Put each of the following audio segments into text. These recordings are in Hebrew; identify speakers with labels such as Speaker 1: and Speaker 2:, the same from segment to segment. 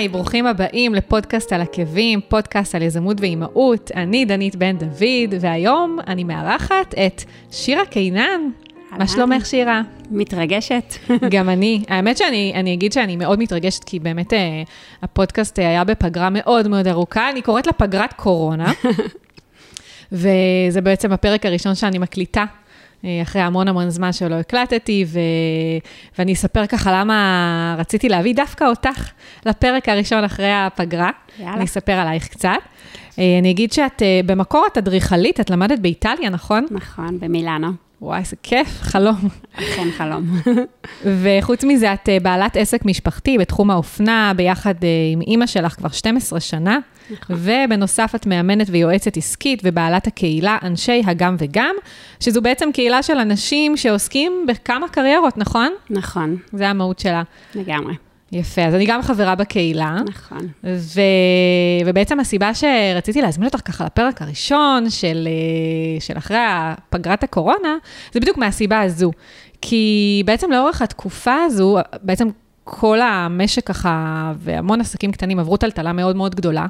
Speaker 1: היי, ברוכים הבאים לפודקאסט על עקבים, פודקאסט על יזמות ואימהות. אני דנית בן דוד, והיום אני מארחת את שירה קינן. מה שלומך, שירה?
Speaker 2: מתרגשת.
Speaker 1: גם אני. האמת שאני אני אגיד שאני מאוד מתרגשת, כי באמת אה, הפודקאסט אה, היה בפגרה מאוד מאוד ארוכה. אני קוראת לה פגרת קורונה, וזה בעצם הפרק הראשון שאני מקליטה. אה, אחרי המון המון זמן שלא הקלטתי, ו... ואני אספר ככה למה רציתי להביא דווקא אותך לפרק הראשון אחרי הפגרה.
Speaker 2: יאללה.
Speaker 1: אני אספר עלייך קצת. אה, אני אגיד שאת, אה, במקור את אדריכלית, את למדת באיטליה, נכון?
Speaker 2: נכון, במילאנו.
Speaker 1: וואי, איזה כיף, חלום.
Speaker 2: אכן חלום.
Speaker 1: וחוץ מזה, את אה, בעלת עסק משפחתי בתחום האופנה, ביחד אה, עם אימא שלך כבר 12 שנה,
Speaker 2: נכון.
Speaker 1: ובנוסף את מאמנת ויועצת עסקית ובעלת הקהילה אנשי הגם וגם, שזו בעצם קהילה של אנשים שעוסקים בכמה קריירות, נכון?
Speaker 2: נכון,
Speaker 1: זה המהות שלה.
Speaker 2: לגמרי.
Speaker 1: יפה, אז אני גם חברה בקהילה.
Speaker 2: נכון.
Speaker 1: ו... ובעצם הסיבה שרציתי להזמין אותך ככה לפרק הראשון של, אה, של אחרי פגרת הקורונה, זה בדיוק מהסיבה הזו. כי בעצם לאורך התקופה הזו, בעצם כל המשק ככה, והמון עסקים קטנים עברו טלטלה מאוד מאוד גדולה,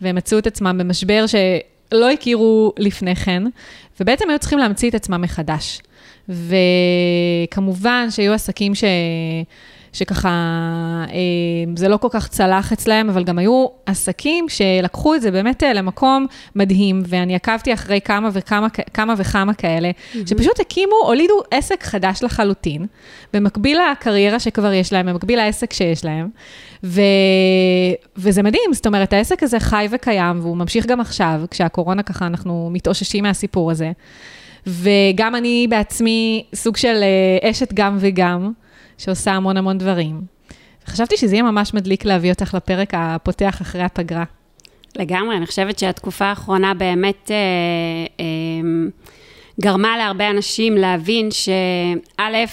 Speaker 1: והם מצאו את עצמם במשבר שלא הכירו לפני כן, ובעצם היו צריכים להמציא את עצמם מחדש. וכמובן שהיו עסקים ש... שככה, אה, זה לא כל כך צלח אצלהם, אבל גם היו עסקים שלקחו את זה באמת אה, למקום מדהים, ואני עקבתי אחרי כמה וכמה, כמה וכמה כאלה, mm-hmm. שפשוט הקימו, הולידו עסק חדש לחלוטין, במקביל לקריירה שכבר יש להם, במקביל לעסק שיש להם, ו... וזה מדהים, זאת אומרת, העסק הזה חי וקיים, והוא ממשיך גם עכשיו, כשהקורונה ככה, אנחנו מתאוששים מהסיפור הזה. וגם אני בעצמי סוג של אה, אשת גם וגם. שעושה המון המון דברים. חשבתי שזה יהיה ממש מדליק להביא אותך לפרק הפותח אחרי הפגרה.
Speaker 2: לגמרי, אני חושבת שהתקופה האחרונה באמת אה, אה, גרמה להרבה אנשים להבין שא',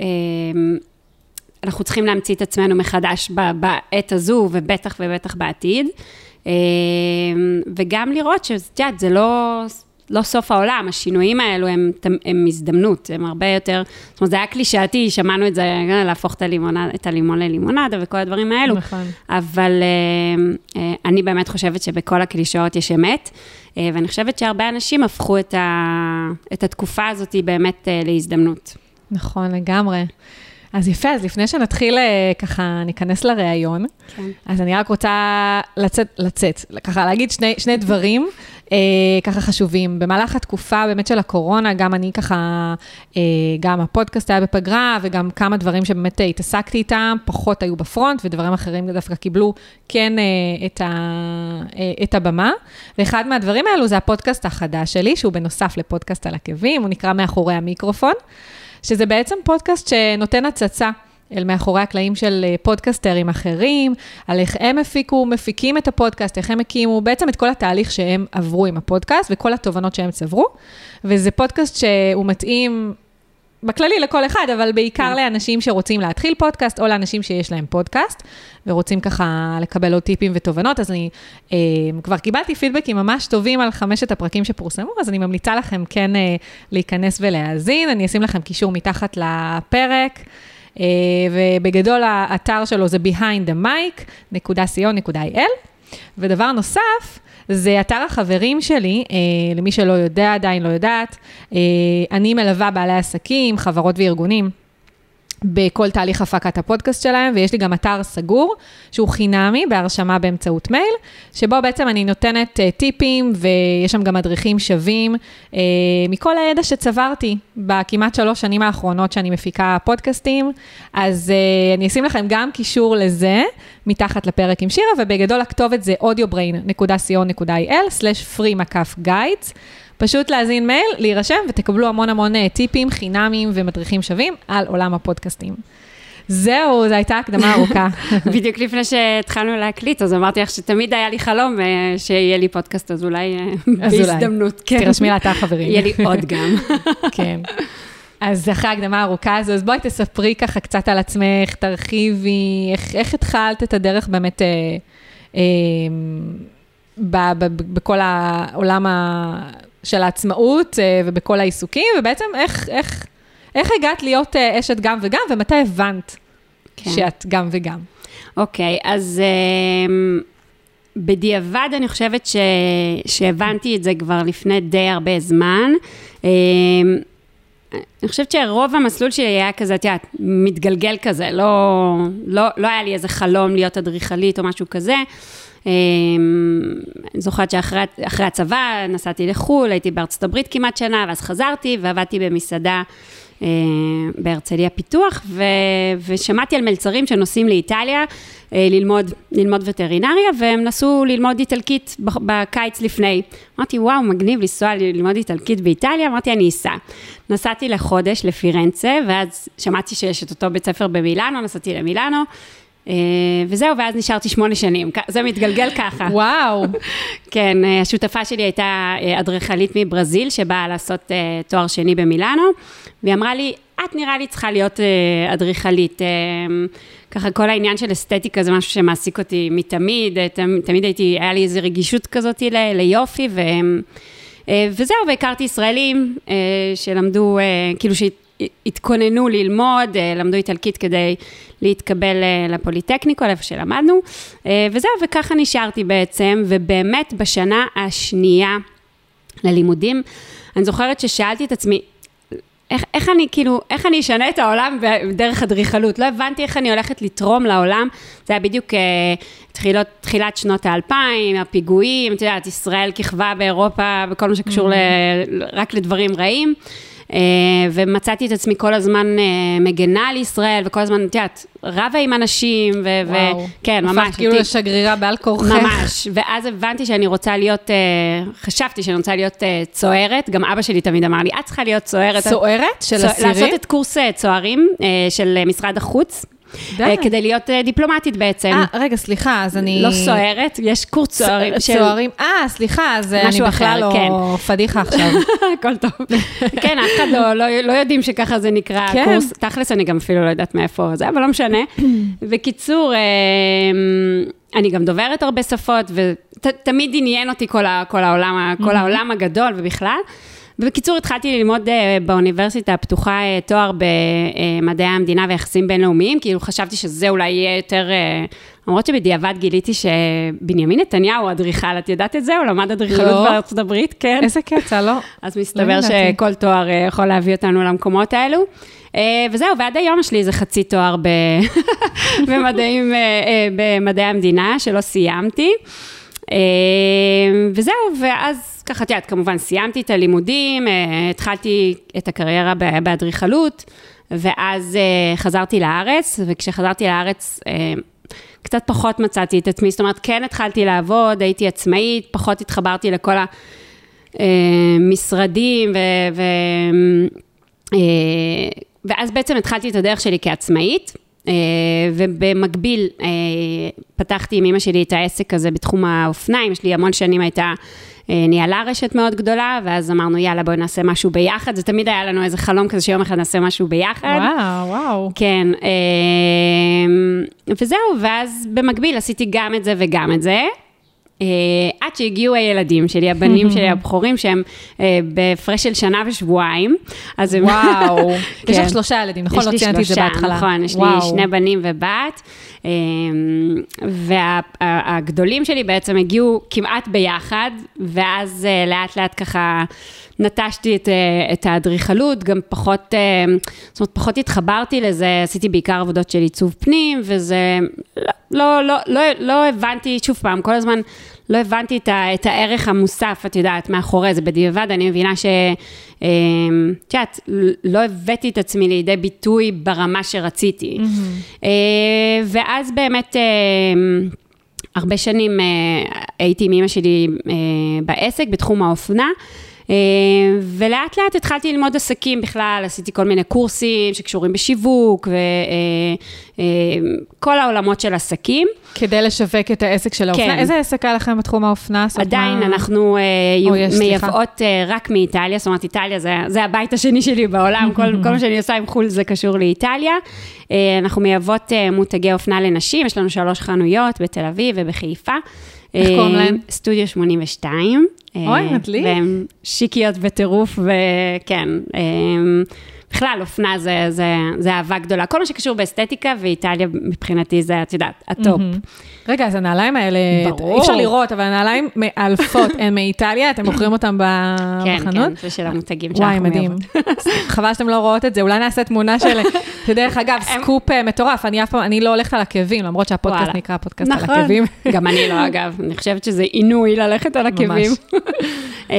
Speaker 2: אה, אנחנו צריכים להמציא את עצמנו מחדש בעת הזו, ובטח ובטח בעתיד. אה, וגם לראות שאת יודעת, זה לא... לא סוף העולם, השינויים האלו הם, הם הזדמנות, הם הרבה יותר, זאת אומרת, זה היה קלישאתי, שמענו את זה, להפוך את, הלימונד, את הלימון ללימונדה וכל הדברים האלו.
Speaker 1: נכון.
Speaker 2: אבל אה, אה, אני באמת חושבת שבכל הקלישאות יש אמת, אה, ואני חושבת שהרבה אנשים הפכו את, ה, את התקופה הזאת באמת להזדמנות.
Speaker 1: נכון, לגמרי. אז יפה, אז לפני שנתחיל ככה, ניכנס לראיון, כן. אז אני רק רוצה לצאת, לצאת, ככה להגיד שני, שני דברים אה, ככה חשובים. במהלך התקופה באמת של הקורונה, גם אני ככה, אה, גם הפודקאסט היה בפגרה, וגם כמה דברים שבאמת התעסקתי איתם, פחות היו בפרונט, ודברים אחרים דווקא קיבלו כן אה, את, ה, אה, את הבמה. ואחד מהדברים האלו זה הפודקאסט החדש שלי, שהוא בנוסף לפודקאסט על עקבים, הוא נקרא מאחורי המיקרופון, שזה בעצם פודקאסט שנותן הצצה. אל מאחורי הקלעים של אה, פודקסטרים אחרים, על איך הם הפיקו, מפיקים את הפודקאסט, איך הם הקימו, בעצם את כל התהליך שהם עברו עם הפודקאסט וכל התובנות שהם צברו. וזה פודקאסט שהוא מתאים בכללי לכל אחד, אבל בעיקר כן. לאנשים שרוצים להתחיל פודקאסט, או לאנשים שיש להם פודקאסט, ורוצים ככה לקבל עוד טיפים ותובנות. אז אני אה, כבר קיבלתי פידבקים ממש טובים על חמשת הפרקים שפורסמו, אז אני ממליצה לכם כן אה, להיכנס ולהאזין. אני אשים לכם קישור מתחת לפרק. אה, ובגדול האתר שלו זה behindthemic.co.il. ודבר נוסף, זה אתר החברים שלי, אה, למי שלא יודע, עדיין לא יודעת, אה, אני מלווה בעלי עסקים, חברות וארגונים. בכל תהליך הפקת הפודקאסט שלהם, ויש לי גם אתר סגור, שהוא חינמי, בהרשמה באמצעות מייל, שבו בעצם אני נותנת uh, טיפים, ויש שם גם מדריכים שווים, uh, מכל הידע שצברתי בכמעט שלוש שנים האחרונות שאני מפיקה פודקאסטים, אז uh, אני אשים לכם גם קישור לזה, מתחת לפרק עם שירה, ובגדול הכתובת זה audiobrain.co.il/free-guides. פשוט להזין מייל, להירשם ותקבלו המון המון אה, טיפים חינמיים ומדריכים שווים על עולם הפודקאסטים. זהו, זו הייתה הקדמה ארוכה.
Speaker 2: בדיוק לפני שהתחלנו להקליט, אז אמרתי לך שתמיד היה לי חלום אה, שיהיה לי פודקאסט, אז אולי אה, בהזדמנות.
Speaker 1: כן. תירשמי לאתר חברים.
Speaker 2: יהיה לי עוד גם.
Speaker 1: כן. אז אחרי ההקדמה הארוכה הזו, אז בואי תספרי ככה קצת על עצמך, תרחיבי, איך, איך התחלת את הדרך באמת אה, אה, בכל העולם. של העצמאות אה, ובכל העיסוקים, ובעצם איך, איך, איך הגעת להיות אה, אשת גם וגם, ומתי הבנת כן. שאת גם וגם?
Speaker 2: אוקיי, okay, אז um, בדיעבד אני חושבת ש, שהבנתי את זה כבר לפני די הרבה זמן. Um, אני חושבת שרוב המסלול שלי היה כזה, את יודעת, מתגלגל כזה, לא, לא, לא היה לי איזה חלום להיות אדריכלית או משהו כזה. אמ, אני זוכרת שאחרי הצבא נסעתי לחו"ל, הייתי בארצות הברית כמעט שנה, ואז חזרתי ועבדתי במסעדה אה, בהרצליה פיתוח, ו, ושמעתי על מלצרים שנוסעים לאיטליה אה, ללמוד, ללמוד וטרינריה, והם נסעו ללמוד איטלקית בקיץ לפני. אמרתי, וואו, מגניב לנסוע ללמוד איטלקית באיטליה, אמרתי, אני אסע. נסעתי לחודש לפירנצה, ואז שמעתי שיש את אותו בית ספר במילאנו, נסעתי למילאנו. אה, וזהו, ואז נשארתי שמונה שנים, זה מתגלגל ככה.
Speaker 1: וואו.
Speaker 2: כן, השותפה שלי הייתה אדריכלית מברזיל, שבאה לעשות תואר שני במילאנו, והיא אמרה לי, את נראה לי צריכה להיות אדריכלית. ככה כל העניין של אסתטיקה זה משהו שמעסיק אותי מתמיד, תמיד הייתי, היה לי איזו רגישות כזאת ליופי, ו, וזהו, והכרתי ישראלים שלמדו, כאילו שהתכוננו ללמוד, למדו איטלקית כדי להתקבל לפוליטקניקו, איפה שלמדנו, וזהו, וככה נשארתי בעצם, ובאמת בשנה השנייה ללימודים, אני זוכרת ששאלתי את עצמי, איך, איך אני, כאילו, איך אני אשנה את העולם דרך אדריכלות? לא הבנתי איך אני הולכת לתרום לעולם. זה היה בדיוק uh, תחילות, תחילת שנות האלפיים, הפיגועים, את יודעת, ישראל כיכבה באירופה בכל מה שקשור mm-hmm. ל, רק לדברים רעים. אה, ומצאתי את עצמי כל הזמן אה, מגנה על ישראל, וכל הזמן, את יודעת, רבה עם אנשים, וכן, ממש.
Speaker 1: הפכת כאילו לשגרירה בעל כורכך.
Speaker 2: ממש, ואז הבנתי שאני רוצה להיות, אה, חשבתי שאני רוצה להיות צוערת, גם אבא שלי תמיד אמר לי, את צריכה להיות צוערת.
Speaker 1: צוערת? של אסירים?
Speaker 2: לעשות את קורס צוערים של משרד החוץ. די. אה, כדי להיות אה, דיפלומטית בעצם.
Speaker 1: אה, רגע, סליחה, אז אני...
Speaker 2: לא סוערת, יש קורס צוערים
Speaker 1: של... צוערים, אה, סליחה, אז אני בכלל לא כן. פדיחה עכשיו.
Speaker 2: הכל טוב. כן, אף אחד לא, לא, לא יודעים שככה זה נקרא כן. קורס. תכלס, אני גם אפילו לא יודעת מאיפה זה, אבל לא משנה. בקיצור, אני גם דוברת הרבה שפות, ותמיד עניין אותי כל, העולם, כל העולם הגדול ובכלל. ובקיצור, התחלתי ללמוד uh, באוניברסיטה הפתוחה uh, תואר במדעי המדינה ויחסים בינלאומיים, כאילו חשבתי שזה אולי יהיה יותר, uh, למרות שבדיעבד גיליתי שבנימין נתניהו אדריכל, את יודעת את זה? הוא למד אדריכלות לא. בארצות הברית, כן.
Speaker 1: איזה קטע, לא.
Speaker 2: אז מסתבר לא שכל תואר יכול להביא אותנו למקומות האלו. וזהו, ועד היום יש לי איזה חצי תואר. במדעים, במדעי המדינה, שלא סיימתי. Uh, וזהו, ואז... ככה, את יודעת, כמובן סיימתי את הלימודים, אה, התחלתי את הקריירה באדריכלות, ואז אה, חזרתי לארץ, וכשחזרתי לארץ, אה, קצת פחות מצאתי את עצמי, זאת אומרת, כן התחלתי לעבוד, הייתי עצמאית, פחות התחברתי לכל המשרדים, ו... ו ואז בעצם התחלתי את הדרך שלי כעצמאית, ובמקביל פתחתי עם אמא שלי את העסק הזה בתחום האופניים, יש לי המון שנים הייתה אה, ניהלה רשת מאוד גדולה, ואז אמרנו, יאללה, בואי נעשה משהו ביחד. זה תמיד היה לנו איזה חלום כזה שיום אחד נעשה משהו ביחד.
Speaker 1: וואו, וואו.
Speaker 2: כן, אה, וזהו, ואז במקביל עשיתי גם את זה וגם את זה. Uh, עד שהגיעו הילדים שלי, הבנים שלי הבכורים, שהם uh, בהפרש של שנה ושבועיים.
Speaker 1: אז הם... וואו, יש לך כן. שלושה ילדים, נכון? לא ציינתי את זה בהתחלה.
Speaker 2: נכון, יש לי שני בנים ובת. Um, והגדולים שלי בעצם הגיעו כמעט ביחד, ואז לאט לאט ככה נטשתי את, uh, את האדריכלות, גם פחות, uh, זאת אומרת, פחות התחברתי לזה, עשיתי בעיקר עבודות של עיצוב פנים, וזה, לא, לא, לא, לא, לא הבנתי, שוב פעם, כל הזמן לא הבנתי את, ה, את הערך המוסף, את יודעת, מאחורי זה. בדיעבד אני מבינה ש... אמ, את יודעת, לא הבאתי את עצמי לידי ביטוי ברמה שרציתי. Mm-hmm. ואז באמת... אמ, הרבה שנים הייתי עם אמא שלי בעסק, בתחום האופנה. אה, ולאט לאט התחלתי ללמוד עסקים בכלל, עשיתי כל מיני קורסים שקשורים בשיווק וכל אה, העולמות של עסקים.
Speaker 1: כדי לשווק את העסק של האופנה. כן. איזה עסק היה לכם בתחום האופנה?
Speaker 2: עדיין, מה... אנחנו אה, מייבאות רק מאיטליה, זאת אומרת, איטליה זה, זה הבית השני שלי בעולם, כל, כל מה שאני עושה עם חו"ל זה קשור לאיטליה. אנחנו מייבאות מותגי אופנה לנשים, יש לנו שלוש חנויות בתל אביב ובחיפה.
Speaker 1: איך קוראים להם?
Speaker 2: סטודיו 82.
Speaker 1: אוי, מדליק.
Speaker 2: והן שיקיות בטירוף, וכן. בכלל, אופנה זה, זה, זה אהבה גדולה. כל מה שקשור באסתטיקה, ואיטליה מבחינתי זה, את יודעת, ה top. Mm-hmm.
Speaker 1: רגע, אז הנעליים האלה,
Speaker 2: ברור.
Speaker 1: אי אפשר לראות, אבל הנעליים מאלפות, הן מאיטליה, אתם מוכרים אותן בחנות?
Speaker 2: כן, כן, זה של המותגים
Speaker 1: וואי,
Speaker 2: שאנחנו
Speaker 1: מדהים.
Speaker 2: מייבאות.
Speaker 1: חבל שאתם לא רואות את זה, אולי נעשה תמונה של... שדרך אגב, סקופ אה, מטורף, אני אף פעם, אני לא הולכת על עקבים, למרות שהפודקאסט. נקרא פודקאסט על
Speaker 2: נכון.
Speaker 1: עקבים.
Speaker 2: גם אני לא, אגב. אני חושבת שזה עינוי ללכת על עקבים. אמ,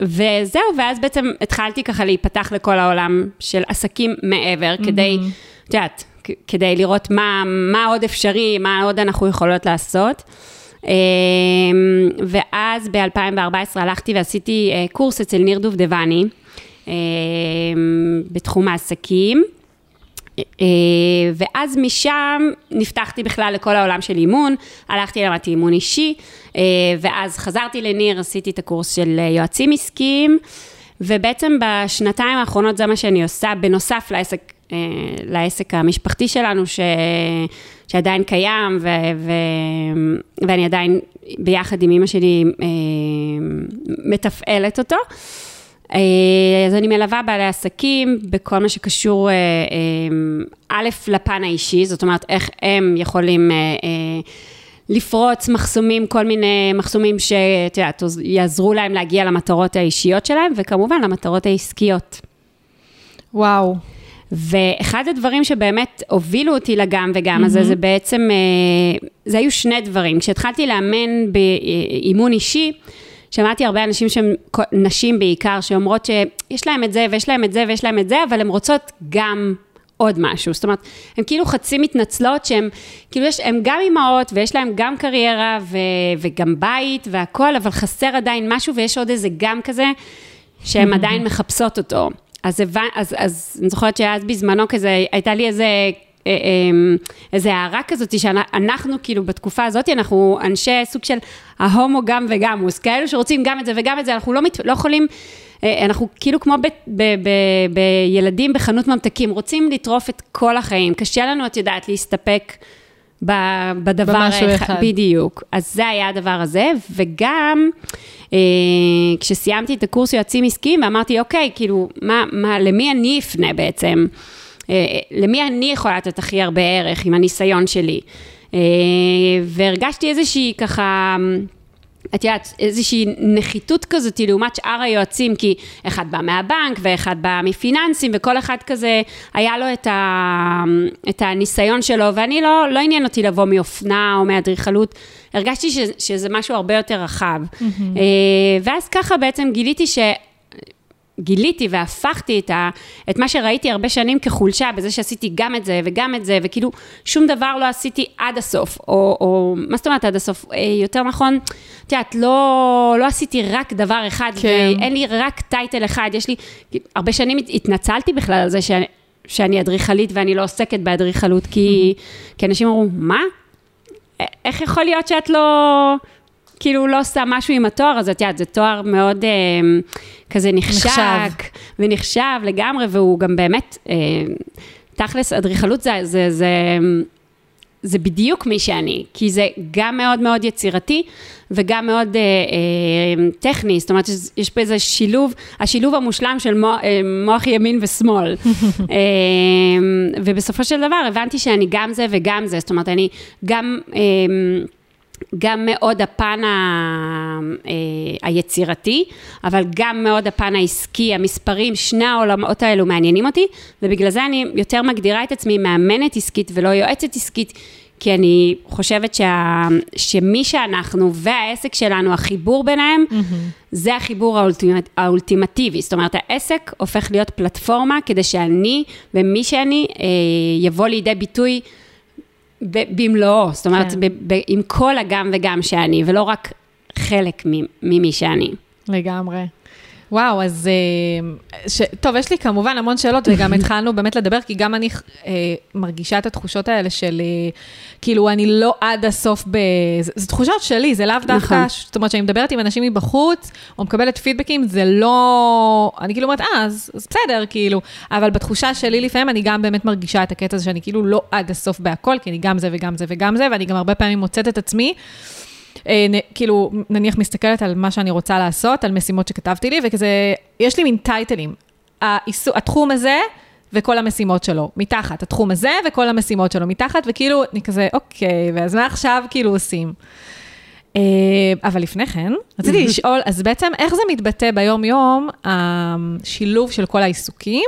Speaker 2: וזהו, ואז בעצם התחלתי ככה להיפתח לכל העולם של עסקים מעבר, כדי, את יודעת, כדי לראות מה, מה עוד אפשרי, מה עוד אנחנו יכולות לעשות. אמ, ואז ב-2014 הלכתי ועשיתי אה, קורס אצל ניר דובדבני, אמ, בתחום העסקים. אה, ואז משם נפתחתי בכלל לכל העולם של אימון, הלכתי למדתי אימון אישי, אה, ואז חזרתי לניר, עשיתי את הקורס של אה, יועצים עסקיים, ובעצם בשנתיים האחרונות זה מה שאני עושה, בנוסף לעסק, לעסק המשפחתי שלנו, ש... שעדיין קיים, ו... ו... ואני עדיין ביחד עם אימא שלי מתפעלת אותו. אה, אז אני מלווה בעלי עסקים בכל מה שקשור, אה, אה, א', לפן האישי, זאת אומרת, איך הם יכולים לפרוץ מחסומים, כל מיני מחסומים שאת יודעת, יעזרו להם להגיע למטרות האישיות שלהם, וכמובן למטרות העסקיות.
Speaker 1: וואו.
Speaker 2: ואחד הדברים שבאמת הובילו אותי לגם וגם הזה, זה בעצם, זה היו שני דברים. כשהתחלתי לאמן באימון אישי, שמעתי הרבה אנשים שהם, נשים בעיקר, שאומרות שיש להם את זה ויש להם את זה ויש להם את זה, אבל הן רוצות גם עוד משהו. זאת אומרת, הן כאילו חצי מתנצלות שהן, כאילו יש, הן גם אימהות ויש להן גם קריירה ו, וגם בית והכול, אבל חסר עדיין משהו ויש עוד איזה גם כזה, שהן עדיין מחפשות אותו. אז, הבנ... אז, אז אני זוכרת שאז בזמנו כזה, הייתה לי איזה, אה, אה, איזה הערה כזאת, שאנחנו כאילו בתקופה הזאת, אנחנו אנשי סוג של ההומו גם וגמוס, כאלו שרוצים גם את זה וגם את זה, אנחנו לא, מת... לא יכולים, אה, אנחנו כאילו כמו ב... ב... ב... בילדים בחנות ממתקים, רוצים לטרוף את כל החיים, קשה לנו, את יודעת, להסתפק. ב- בדבר
Speaker 1: במשהו
Speaker 2: האחד,
Speaker 1: אחד.
Speaker 2: בדיוק. אז זה היה הדבר הזה, וגם אה, כשסיימתי את הקורס יועצים עסקיים, ואמרתי, אוקיי, כאילו, מה, מה, למי אני אפנה בעצם? אה, למי אני יכולה לתת הכי הרבה ערך עם הניסיון שלי? אה, והרגשתי איזושהי ככה... את יודעת, איזושהי נחיתות כזאת לעומת שאר היועצים, כי אחד בא מהבנק ואחד בא מפיננסים, וכל אחד כזה, היה לו את, ה, את הניסיון שלו, ואני לא, לא עניין אותי לבוא מאופנה או מאדריכלות, הרגשתי ש, שזה משהו הרבה יותר רחב. Mm-hmm. ואז ככה בעצם גיליתי ש... גיליתי והפכתי את, ה, את מה שראיתי הרבה שנים כחולשה, בזה שעשיתי גם את זה וגם את זה, וכאילו שום דבר לא עשיתי עד הסוף, או, או מה זאת אומרת עד הסוף? אה, יותר נכון, את יודעת, לא, לא עשיתי רק דבר אחד,
Speaker 1: כן.
Speaker 2: ואין לי רק טייטל אחד, יש לי, הרבה שנים התנצלתי בכלל על זה שאני, שאני אדריכלית ואני לא עוסקת באדריכלות, כי, כי אנשים אמרו, מה? איך יכול להיות שאת לא... כאילו לא עושה משהו עם התואר הזה, את יודעת, זה תואר מאוד אה, כזה נחשק,
Speaker 1: נחשב.
Speaker 2: ונחשב לגמרי, והוא גם באמת, אה, תכלס, אדריכלות זה, זה, זה, זה בדיוק מי שאני, כי זה גם מאוד מאוד יצירתי, וגם מאוד אה, אה, טכני, זאת אומרת, יש- יש פה איזה שילוב, השילוב המושלם של מוח, אה, מוח ימין ושמאל. אה, ובסופו של דבר הבנתי שאני גם זה וגם זה, זאת אומרת, אני גם... אה, גם מאוד הפן ה, אה, היצירתי, אבל גם מאוד הפן העסקי, המספרים, שני העולמות האלו מעניינים אותי, ובגלל זה אני יותר מגדירה את עצמי מאמנת עסקית ולא יועצת עסקית, כי אני חושבת שה, שמי שאנחנו והעסק שלנו, החיבור ביניהם, זה החיבור האולטימט, האולטימטיבי. זאת אומרת, העסק הופך להיות פלטפורמה כדי שאני ומי שאני אה, יבוא לידי ביטוי במלואו, זאת אומרת,
Speaker 1: כן.
Speaker 2: ב- ב- עם כל הגם וגם שאני, ולא רק חלק ממי שאני.
Speaker 1: לגמרי. וואו, אז אה, ש... טוב, יש לי כמובן המון שאלות, וגם התחלנו באמת לדבר, כי גם אני אה, מרגישה את התחושות האלה של, אה, כאילו, אני לא עד הסוף ב... זה, תחושות שלי, זה לאו דווקא, נכון. זאת אומרת, כשאני מדברת עם אנשים מבחוץ, או מקבלת פידבקים, זה לא... אני כאילו אומרת, אה, אז, אז בסדר, כאילו, אבל בתחושה שלי לפעמים, אני גם באמת מרגישה את הקטע הזה שאני כאילו לא עד הסוף בהכל, כי אני גם זה וגם זה וגם זה, ואני גם הרבה פעמים מוצאת את עצמי. אה, כאילו, נניח מסתכלת על מה שאני רוצה לעשות, על משימות שכתבתי לי, וכזה, יש לי מין טייטלים. התחום הזה וכל המשימות שלו, מתחת. התחום הזה וכל המשימות שלו, מתחת, וכאילו, אני כזה, אוקיי, ואז מה עכשיו כאילו עושים? אה, אבל לפני כן, רציתי לשאול, אז בעצם איך זה מתבטא ביום-יום, השילוב של כל העיסוקים?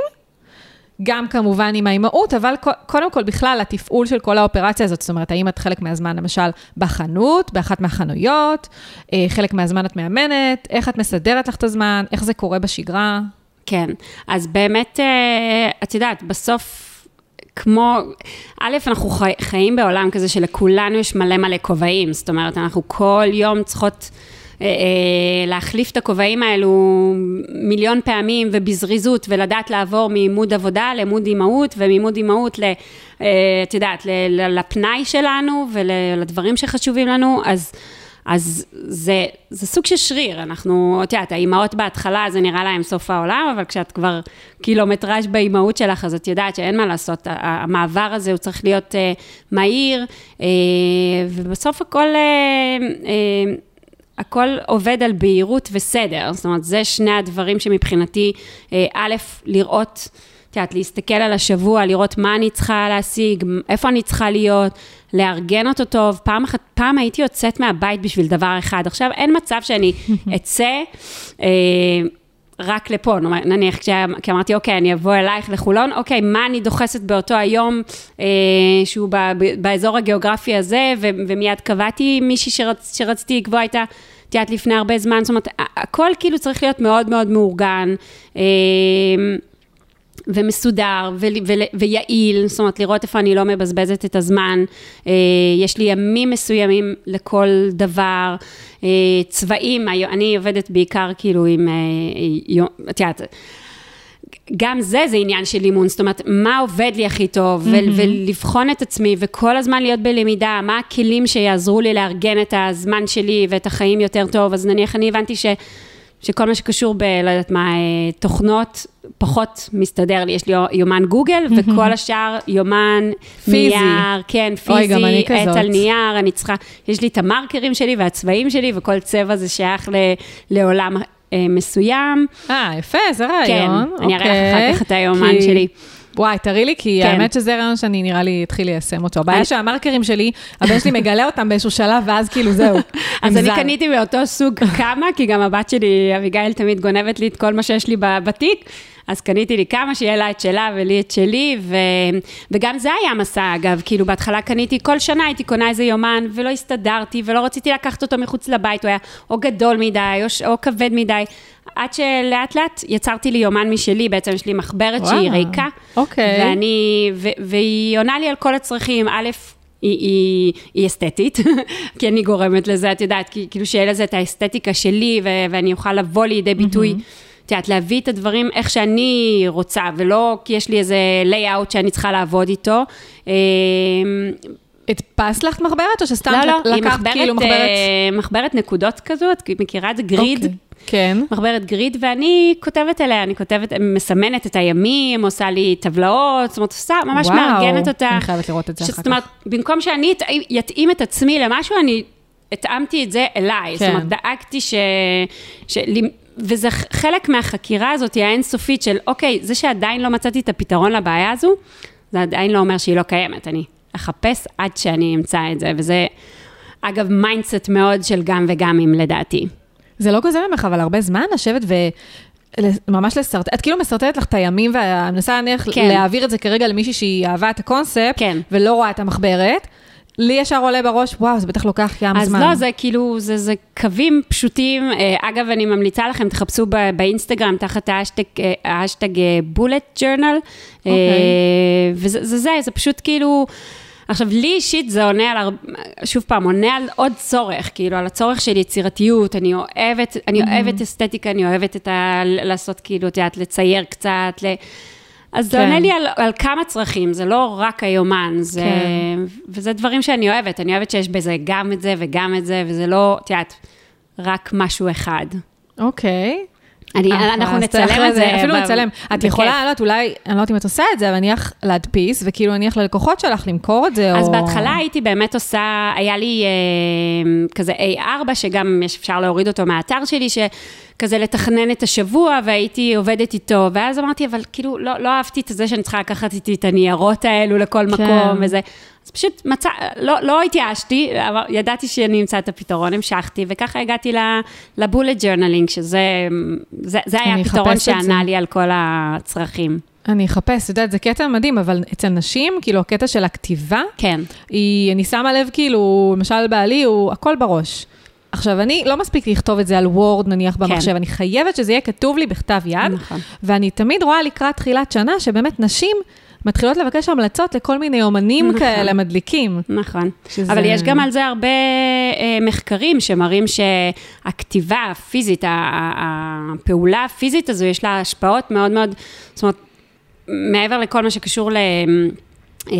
Speaker 1: גם כמובן עם האימהות, אבל קודם כל בכלל התפעול של כל האופרציה הזאת, זאת אומרת, האם את חלק מהזמן למשל בחנות, באחת מהחנויות, אה, חלק מהזמן את מאמנת, איך את מסדרת לך את הזמן, איך זה קורה בשגרה?
Speaker 2: כן, אז באמת, אה, את יודעת, בסוף... כמו, א', אנחנו חי, חיים בעולם כזה שלכולנו יש מלא מלא כובעים, זאת אומרת, אנחנו כל יום צריכות להחליף את הכובעים האלו מיליון פעמים ובזריזות ולדעת לעבור מעימוד עבודה לעמוד אימהות ומעימוד אימהות, אה, את יודעת, לפנאי שלנו ולדברים שחשובים לנו, אז... אז זה, זה סוג של שריר, אנחנו, את יודעת, האימהות בהתחלה זה נראה להם סוף העולם, אבל כשאת כבר קילומטראז' באימהות שלך, אז את יודעת שאין מה לעשות, המעבר הזה הוא צריך להיות מהיר, ובסוף הכל... הכל עובד על בהירות וסדר, זאת אומרת, זה שני הדברים שמבחינתי, אה, א', לראות, את יודעת, להסתכל על השבוע, לראות מה אני צריכה להשיג, איפה אני צריכה להיות, לארגן אותו טוב. פעם אחת, פעם הייתי יוצאת מהבית בשביל דבר אחד, עכשיו אין מצב שאני אצא, אה, רק לפה, נניח כי אמרתי, אוקיי, אני אבוא אלייך לחולון, אוקיי, מה אני דוחסת באותו היום אה, שהוא ב, ב, באזור הגיאוגרפי הזה, ו, ומיד קבעתי מישהי שרצ, שרציתי לקבוע איתה, את יודעת, לפני הרבה זמן, זאת אומרת, הכל כאילו צריך להיות מאוד מאוד מאורגן. אה, ומסודר ו- ו- ויעיל, זאת אומרת, לראות איפה אני לא מבזבזת את הזמן. אה, יש לי ימים מסוימים לכל דבר, אה, צבעים, אני עובדת בעיקר כאילו עם, אה, את יודעת, גם זה, זה עניין של אימון, זאת אומרת, מה עובד לי הכי טוב, mm-hmm. ולבחון את עצמי, וכל הזמן להיות בלמידה, מה הכלים שיעזרו לי לארגן את הזמן שלי ואת החיים יותר טוב, אז נניח אני הבנתי ש... שכל מה שקשור ב... לא יודעת מה, אה, תוכנות, פחות מסתדר לי. יש לי יומן גוגל, וכל השאר יומן פיזי. נייר, כן, פיזי, אוי, עט על נייר, אני צריכה, יש לי את המרקרים שלי והצבעים שלי, וכל צבע זה שייך ל, לעולם אה, מסוים.
Speaker 1: אה, יפה, זה רעיון.
Speaker 2: כן, אני אראה לך אחר כך את היומן כי... שלי.
Speaker 1: וואי, תראי לי, כי כן. האמת שזה רעיון שאני נראה לי אתחיל ליישם אותו. הבעיה. שהמרקרים שלי, הבן שלי מגלה אותם באיזשהו שלב, ואז כאילו זהו.
Speaker 2: אז אני קניתי מאותו סוג כמה, כי גם הבת שלי, אביגיל, תמיד גונבת לי את כל מה שיש לי בתיק. אז קניתי לי כמה, שיהיה לה את שלה ולי את שלי, ו... וגם זה היה מסע, אגב, כאילו בהתחלה קניתי, כל שנה הייתי קונה איזה יומן, ולא הסתדרתי, ולא רציתי לקחת אותו מחוץ לבית, הוא היה או גדול מדי, או, או כבד מדי. עד שלאט לאט יצרתי לי יומן משלי, בעצם יש לי מחברת וואו, שהיא ריקה.
Speaker 1: אוקיי.
Speaker 2: ואני, ו, והיא עונה לי על כל הצרכים, א', היא, היא, היא אסתטית, כי אני גורמת לזה, את יודעת, כאילו שיהיה לזה את האסתטיקה שלי, ו, ואני אוכל לבוא לידי ביטוי. Mm-hmm. את יודעת, להביא את הדברים איך שאני רוצה, ולא כי יש לי איזה לייאאוט שאני צריכה לעבוד איתו.
Speaker 1: אמ, הדפסת לך מחברת, או שסתם
Speaker 2: לא, לא, לקחת כאילו מחברת? אה, מחברת נקודות כזו, את מכירה את זה? גריד. Okay. אוקיי,
Speaker 1: כן.
Speaker 2: מחברת גריד, ואני כותבת עליה, אני כותבת, מסמנת את הימים, עושה לי טבלאות, זאת אומרת, עושה, ממש וואו, מארגנת אותה.
Speaker 1: אני חייבת לראות את זה אחר כך.
Speaker 2: זאת אומרת, במקום שאני אתאים את עצמי למשהו, אני התאמתי את זה אליי. כן. זאת אומרת, דאגתי ש... ש... וזה חלק מהחקירה הזאת, האינסופית של, אוקיי, זה שעדיין לא מצאתי את הפתרון לבעיה הזו, זה עדיין לא אומר שהיא לא קיימת. אני אחפש עד שאני אמצא את זה, וזה, אגב, mindset מאוד של גם וגם אם לדעתי.
Speaker 1: זה לא גוזר ממך, אבל הרבה זמן לשבת ו... ממש לשרטט, את כאילו משרטטת לך את הימים, ואני מנסה להניח כן. להעביר את זה כרגע למישהי שהיא אהבה את הקונספט,
Speaker 2: כן.
Speaker 1: ולא רואה את המחברת. לי ישר עולה בראש, וואו, זה בטח לוקח ים
Speaker 2: אז
Speaker 1: זמן.
Speaker 2: אז לא, זה כאילו, זה, זה קווים פשוטים. אה, אגב, אני ממליצה לכם, תחפשו באינסטגרם תחת האשטג בולט ג'רנל. וזה זה, זה, זה פשוט כאילו... עכשיו, לי אישית זה עונה על, שוב פעם, עונה על עוד צורך, כאילו, על הצורך של יצירתיות, אני אוהבת, אני mm-hmm. אוהבת אסתטיקה, אני אוהבת את ה... לעשות, כאילו, את יודעת, לצייר קצת, ל... אז כן. זה עונה לי על, על כמה צרכים, זה לא רק היומן, זה, כן. וזה דברים שאני אוהבת, אני אוהבת שיש בזה גם את זה וגם את זה, וזה לא, את יודעת, רק משהו אחד.
Speaker 1: אוקיי.
Speaker 2: אני, אה, אנחנו נצלם את זה.
Speaker 1: אפילו נצלם. את יכולה, אני לא יודעת, אולי, אני לא יודעת אם את עושה את זה, אבל נניח להדפיס, וכאילו נניח ללקוחות שלך למכור את זה,
Speaker 2: או... אז בהתחלה הייתי באמת עושה, היה לי אה, כזה A4, שגם אפשר להוריד אותו מהאתר שלי, שכזה לתכנן את השבוע, והייתי עובדת איתו, ואז אמרתי, אבל כאילו, לא, לא אהבתי את זה שאני צריכה לקחת איתי את הניירות האלו לכל כן. מקום, וזה. אז פשוט מצא, לא, לא התייאשתי, ידעתי שאני אמצא את הפתרון, המשכתי, וככה הגעתי ל bullet journaling, שזה זה, זה היה הפתרון שענה לי על כל הצרכים.
Speaker 1: אני אחפש, את יודעת, זה קטע מדהים, אבל אצל נשים, כאילו, הקטע של הכתיבה,
Speaker 2: כן.
Speaker 1: היא, אני שמה לב, כאילו, למשל בעלי, הוא הכל בראש. עכשיו, אני, לא מספיק לכתוב את זה על וורד, נניח, במחשב, כן. אני חייבת שזה יהיה כתוב לי בכתב יד, נכון. ואני תמיד רואה לקראת תחילת שנה, שבאמת נשים... מתחילות לבקש המלצות לכל מיני אומנים נכון. כאלה מדליקים.
Speaker 2: נכון. שזה... אבל יש גם על זה הרבה אה, מחקרים שמראים שהכתיבה הפיזית, הפעולה הפיזית הזו, יש לה השפעות מאוד מאוד, זאת אומרת, מעבר לכל מה שקשור ל, אה,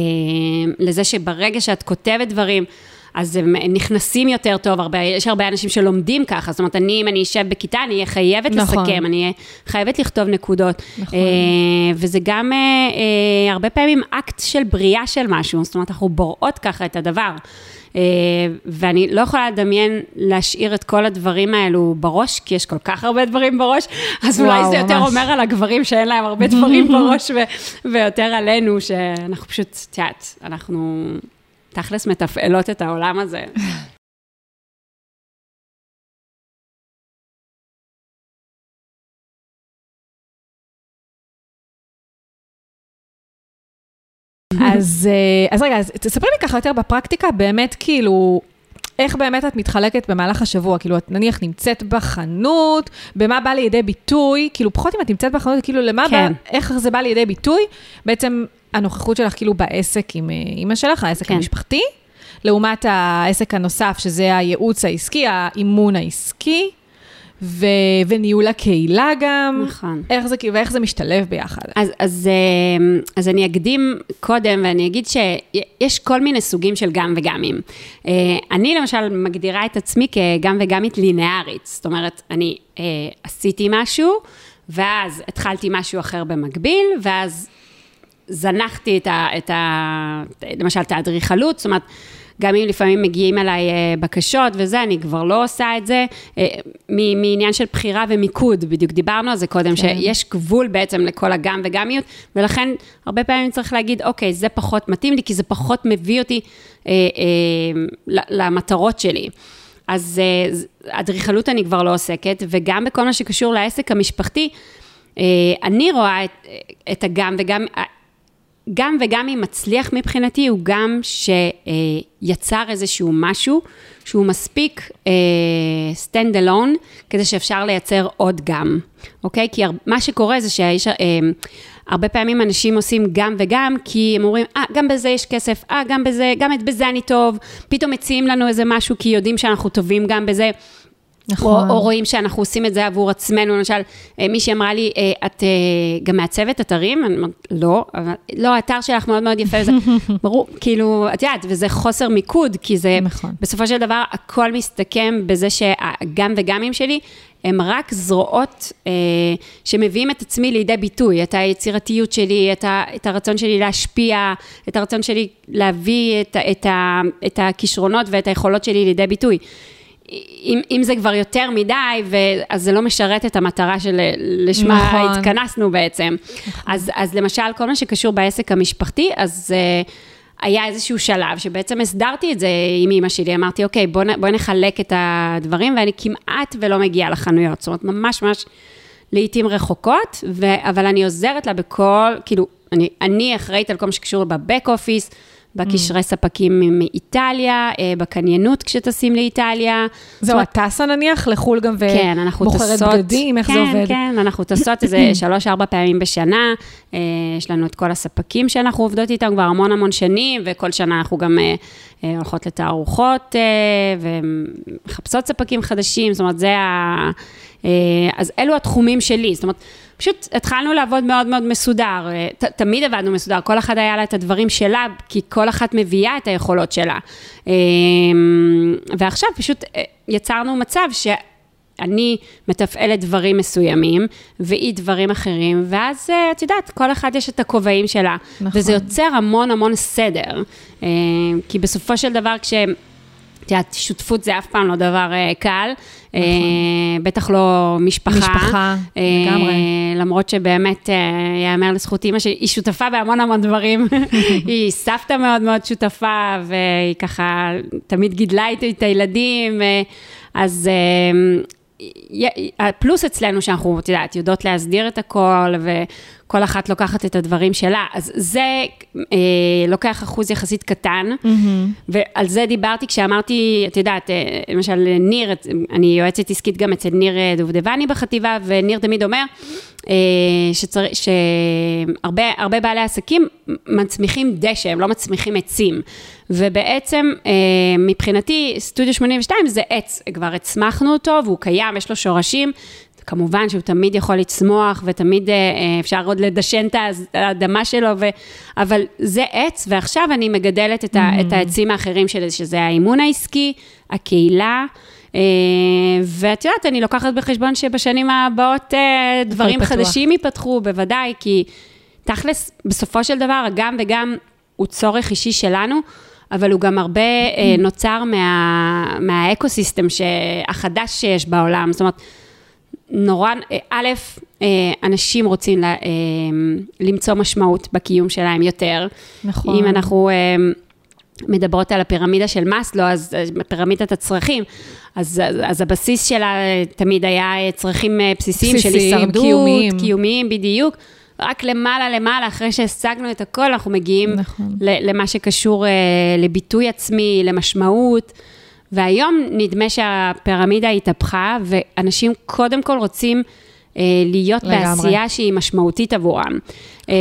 Speaker 2: לזה שברגע שאת כותבת דברים, אז הם נכנסים יותר טוב, הרבה, יש הרבה אנשים שלומדים ככה, זאת אומרת, אני, אם אני אשב בכיתה, אני אהיה חייבת נכון. לסכם, אני אהיה חייבת לכתוב נקודות. נכון. אה, וזה גם אה, אה, הרבה פעמים אקט של בריאה של משהו, זאת אומרת, אנחנו בוראות ככה את הדבר. ואני לא יכולה לדמיין להשאיר את כל הדברים האלו בראש, כי יש כל כך הרבה דברים בראש, אז וואו, אולי זה יותר ממש. אומר על הגברים שאין להם הרבה דברים בראש, ו- ויותר עלינו, שאנחנו פשוט, את יודעת, אנחנו תכלס מתפעלות את העולם הזה.
Speaker 1: אז, אה, אז רגע, אז תספרי לי ככה יותר בפרקטיקה, באמת כאילו, איך באמת את מתחלקת במהלך השבוע? כאילו, את נניח נמצאת בחנות, במה בא לידי ביטוי? כאילו, פחות אם את נמצאת בחנות, כאילו, למה כן. בא, איך זה בא לידי ביטוי? בעצם הנוכחות שלך כאילו בעסק עם אה, אימא שלך, העסק כן. המשפחתי, לעומת העסק הנוסף, שזה הייעוץ העסקי, האימון העסקי. ו- וניהול הקהילה גם.
Speaker 2: נכון.
Speaker 1: איך זה, ואיך זה משתלב ביחד.
Speaker 2: אז, אז, אה, אז אני אקדים קודם ואני אגיד שיש כל מיני סוגים של גם וגמים. אה, אני למשל מגדירה את עצמי כגם וגמית לינארית. זאת אומרת, אני אה, עשיתי משהו, ואז התחלתי משהו אחר במקביל, ואז זנחתי את ה... את ה למשל, את האדריכלות, זאת אומרת... גם אם לפעמים מגיעים אליי אה, בקשות וזה, אני כבר לא עושה את זה, אה, מעניין של בחירה ומיקוד, בדיוק דיברנו על זה קודם, כן. שיש גבול בעצם לכל הגם וגמיות, ולכן הרבה פעמים צריך להגיד, אוקיי, זה פחות מתאים לי, כי זה פחות מביא אותי אה, אה, למטרות שלי. אז אה, אדריכלות אני כבר לא עוסקת, וגם בכל מה שקשור לעסק המשפחתי, אה, אני רואה את, את הגם וגם, גם וגם אם מצליח מבחינתי, הוא גם שיצר איזשהו משהו שהוא מספיק uh, stand alone, כדי שאפשר לייצר עוד גם, אוקיי? כי מה שקורה זה שהאיש... Uh, הרבה פעמים אנשים עושים גם וגם, כי הם אומרים, אה, גם בזה יש כסף, אה, גם בזה, גם בזה אני טוב, פתאום מציעים לנו איזה משהו, כי יודעים שאנחנו טובים גם בזה. נכון. או, או רואים שאנחנו עושים את זה עבור עצמנו, למשל, אה, מישהי אמרה לי, אה, את אה, גם מעצבת אתרים? אני אומרת, לא, אבל, לא, האתר שלך מאוד מאוד יפה, וזה ברור, כאילו, את יודעת, וזה חוסר מיקוד, כי זה, נכון. בסופו של דבר, הכל מסתכם בזה שהגם וגמים שלי, הם רק זרועות אה, שמביאים את עצמי לידי ביטוי, את היצירתיות שלי, את, ה, את הרצון שלי להשפיע, את הרצון שלי להביא את, את, ה, את הכישרונות ואת היכולות שלי לידי ביטוי. אם, אם זה כבר יותר מדי, אז זה לא משרת את המטרה שלשמה נכון. התכנסנו בעצם. נכון. אז, אז למשל, כל מה שקשור בעסק המשפחתי, אז uh, היה איזשהו שלב שבעצם הסדרתי את זה עם אימא שלי, אמרתי, אוקיי, בואי בוא נחלק את הדברים, ואני כמעט ולא מגיעה לחנויות, זאת אומרת, ממש ממש לעיתים רחוקות, ו, אבל אני עוזרת לה בכל, כאילו, אני, אני אחראית על כל מה שקשור בבק אופיס, בקשרי ספקים מאיטליה, אה, בקניינות כשטסים לאיטליה.
Speaker 1: זהו, את טסה נניח לחו"ל גם
Speaker 2: כן,
Speaker 1: ובוחרת
Speaker 2: טסות,
Speaker 1: בגדים, איך
Speaker 2: כן,
Speaker 1: זה עובד?
Speaker 2: כן, כן, אנחנו טסות איזה שלוש-ארבע פעמים בשנה. אה, יש לנו את כל הספקים שאנחנו עובדות איתם כבר המון המון שנים, וכל שנה אנחנו גם אה, הולכות לתערוכות ומחפשות ספקים חדשים, זאת אומרת, זה ה... אז אלו התחומים שלי, זאת אומרת, פשוט התחלנו לעבוד מאוד מאוד מסודר, אה, ת, תמיד עבדנו מסודר, כל אחת היה לה את הדברים שלה, כי כל אחת מביאה את היכולות שלה. אה, ועכשיו פשוט אה, יצרנו מצב ש... אני מתפעלת דברים מסוימים, והיא דברים אחרים, ואז אה, את יודעת, כל אחד יש את הכובעים שלה.
Speaker 1: נכון.
Speaker 2: וזה יוצר המון המון סדר. אה, כי בסופו של דבר, כש... את יודעת, שותפות זה אף פעם לא דבר קל, בטח לא משפחה.
Speaker 1: משפחה,
Speaker 2: אה,
Speaker 1: לגמרי.
Speaker 2: למרות שבאמת, אה, יאמר לזכות אימא שהיא שותפה בהמון המון דברים. היא סבתא מאוד מאוד שותפה, והיא ככה תמיד גידלה איתי את הילדים, אה, אז... אה, הפלוס אצלנו שאנחנו, את יודעת, יודעות להסדיר את הכל, וכל אחת לוקחת את הדברים שלה, אז זה אה, לוקח אחוז יחסית קטן, ועל זה דיברתי כשאמרתי, את יודעת, אה, למשל ניר, אני יועצת עסקית גם אצל ניר אה, דובדבני בחטיבה, וניר תמיד אומר אה, שצר- שהרבה הרבה בעלי עסקים מצמיחים דשא, הם לא מצמיחים עצים. ובעצם, אה, מבחינתי, סטודיו 82 זה עץ, כבר הצמחנו אותו והוא קיים, יש לו שורשים. כמובן שהוא תמיד יכול לצמוח, ותמיד אה, אה, אפשר עוד לדשן את האדמה שלו, ו... אבל זה עץ, ועכשיו אני מגדלת את, ה... את העצים האחרים שלי, שזה האימון העסקי, הקהילה. אה, ואת יודעת, אני לוקחת בחשבון שבשנים הבאות דברים
Speaker 1: פתוח.
Speaker 2: חדשים ייפתחו, בוודאי, כי תכלס, בסופו של דבר, הגם וגם הוא צורך אישי שלנו, אבל הוא גם הרבה אה, נוצר מה, מהאקוסיסטם החדש שיש בעולם. זאת אומרת, נורא, אה, א', אה, אנשים רוצים לה, אה, למצוא משמעות בקיום שלהם יותר.
Speaker 1: נכון.
Speaker 2: אם אנחנו מדברות על הפירמידה של מאסלו, אז אה, פירמידת הצרכים, אז, אז, אז הבסיס שלה תמיד היה צרכים אה, בסיסיים, של
Speaker 1: בסיסיים,
Speaker 2: הישרדות,
Speaker 1: קיומיים.
Speaker 2: קיומיים, בדיוק. רק למעלה למעלה, אחרי שהשגנו את הכל, אנחנו מגיעים
Speaker 1: נכון.
Speaker 2: למה שקשור לביטוי עצמי, למשמעות. והיום נדמה שהפירמידה התהפכה, ואנשים קודם כל רוצים אה, להיות
Speaker 1: לגמרי.
Speaker 2: בעשייה שהיא משמעותית עבורם. אה,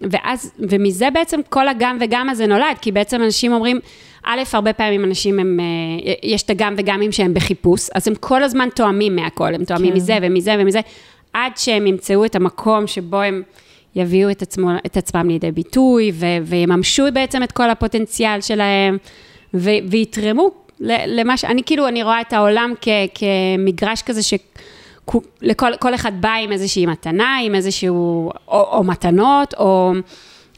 Speaker 2: ואז, ומזה בעצם כל הגם וגם הזה נולד, כי בעצם אנשים אומרים, א', הרבה פעמים אנשים הם, אה, יש את הגם וגמים שהם בחיפוש, אז הם כל הזמן תואמים מהכל, הם תואמים
Speaker 1: כן.
Speaker 2: מזה ומזה ומזה, עד שהם ימצאו את המקום שבו הם יביאו את, עצמו, את עצמם לידי ביטוי, ו, ויממשו בעצם את כל הפוטנציאל שלהם, ו, ויתרמו למה ש... אני כאילו, אני רואה את העולם כ, כמגרש כזה ש... לכל כל אחד בא עם איזושהי מתנה, עם איזשהו, או, או מתנות, או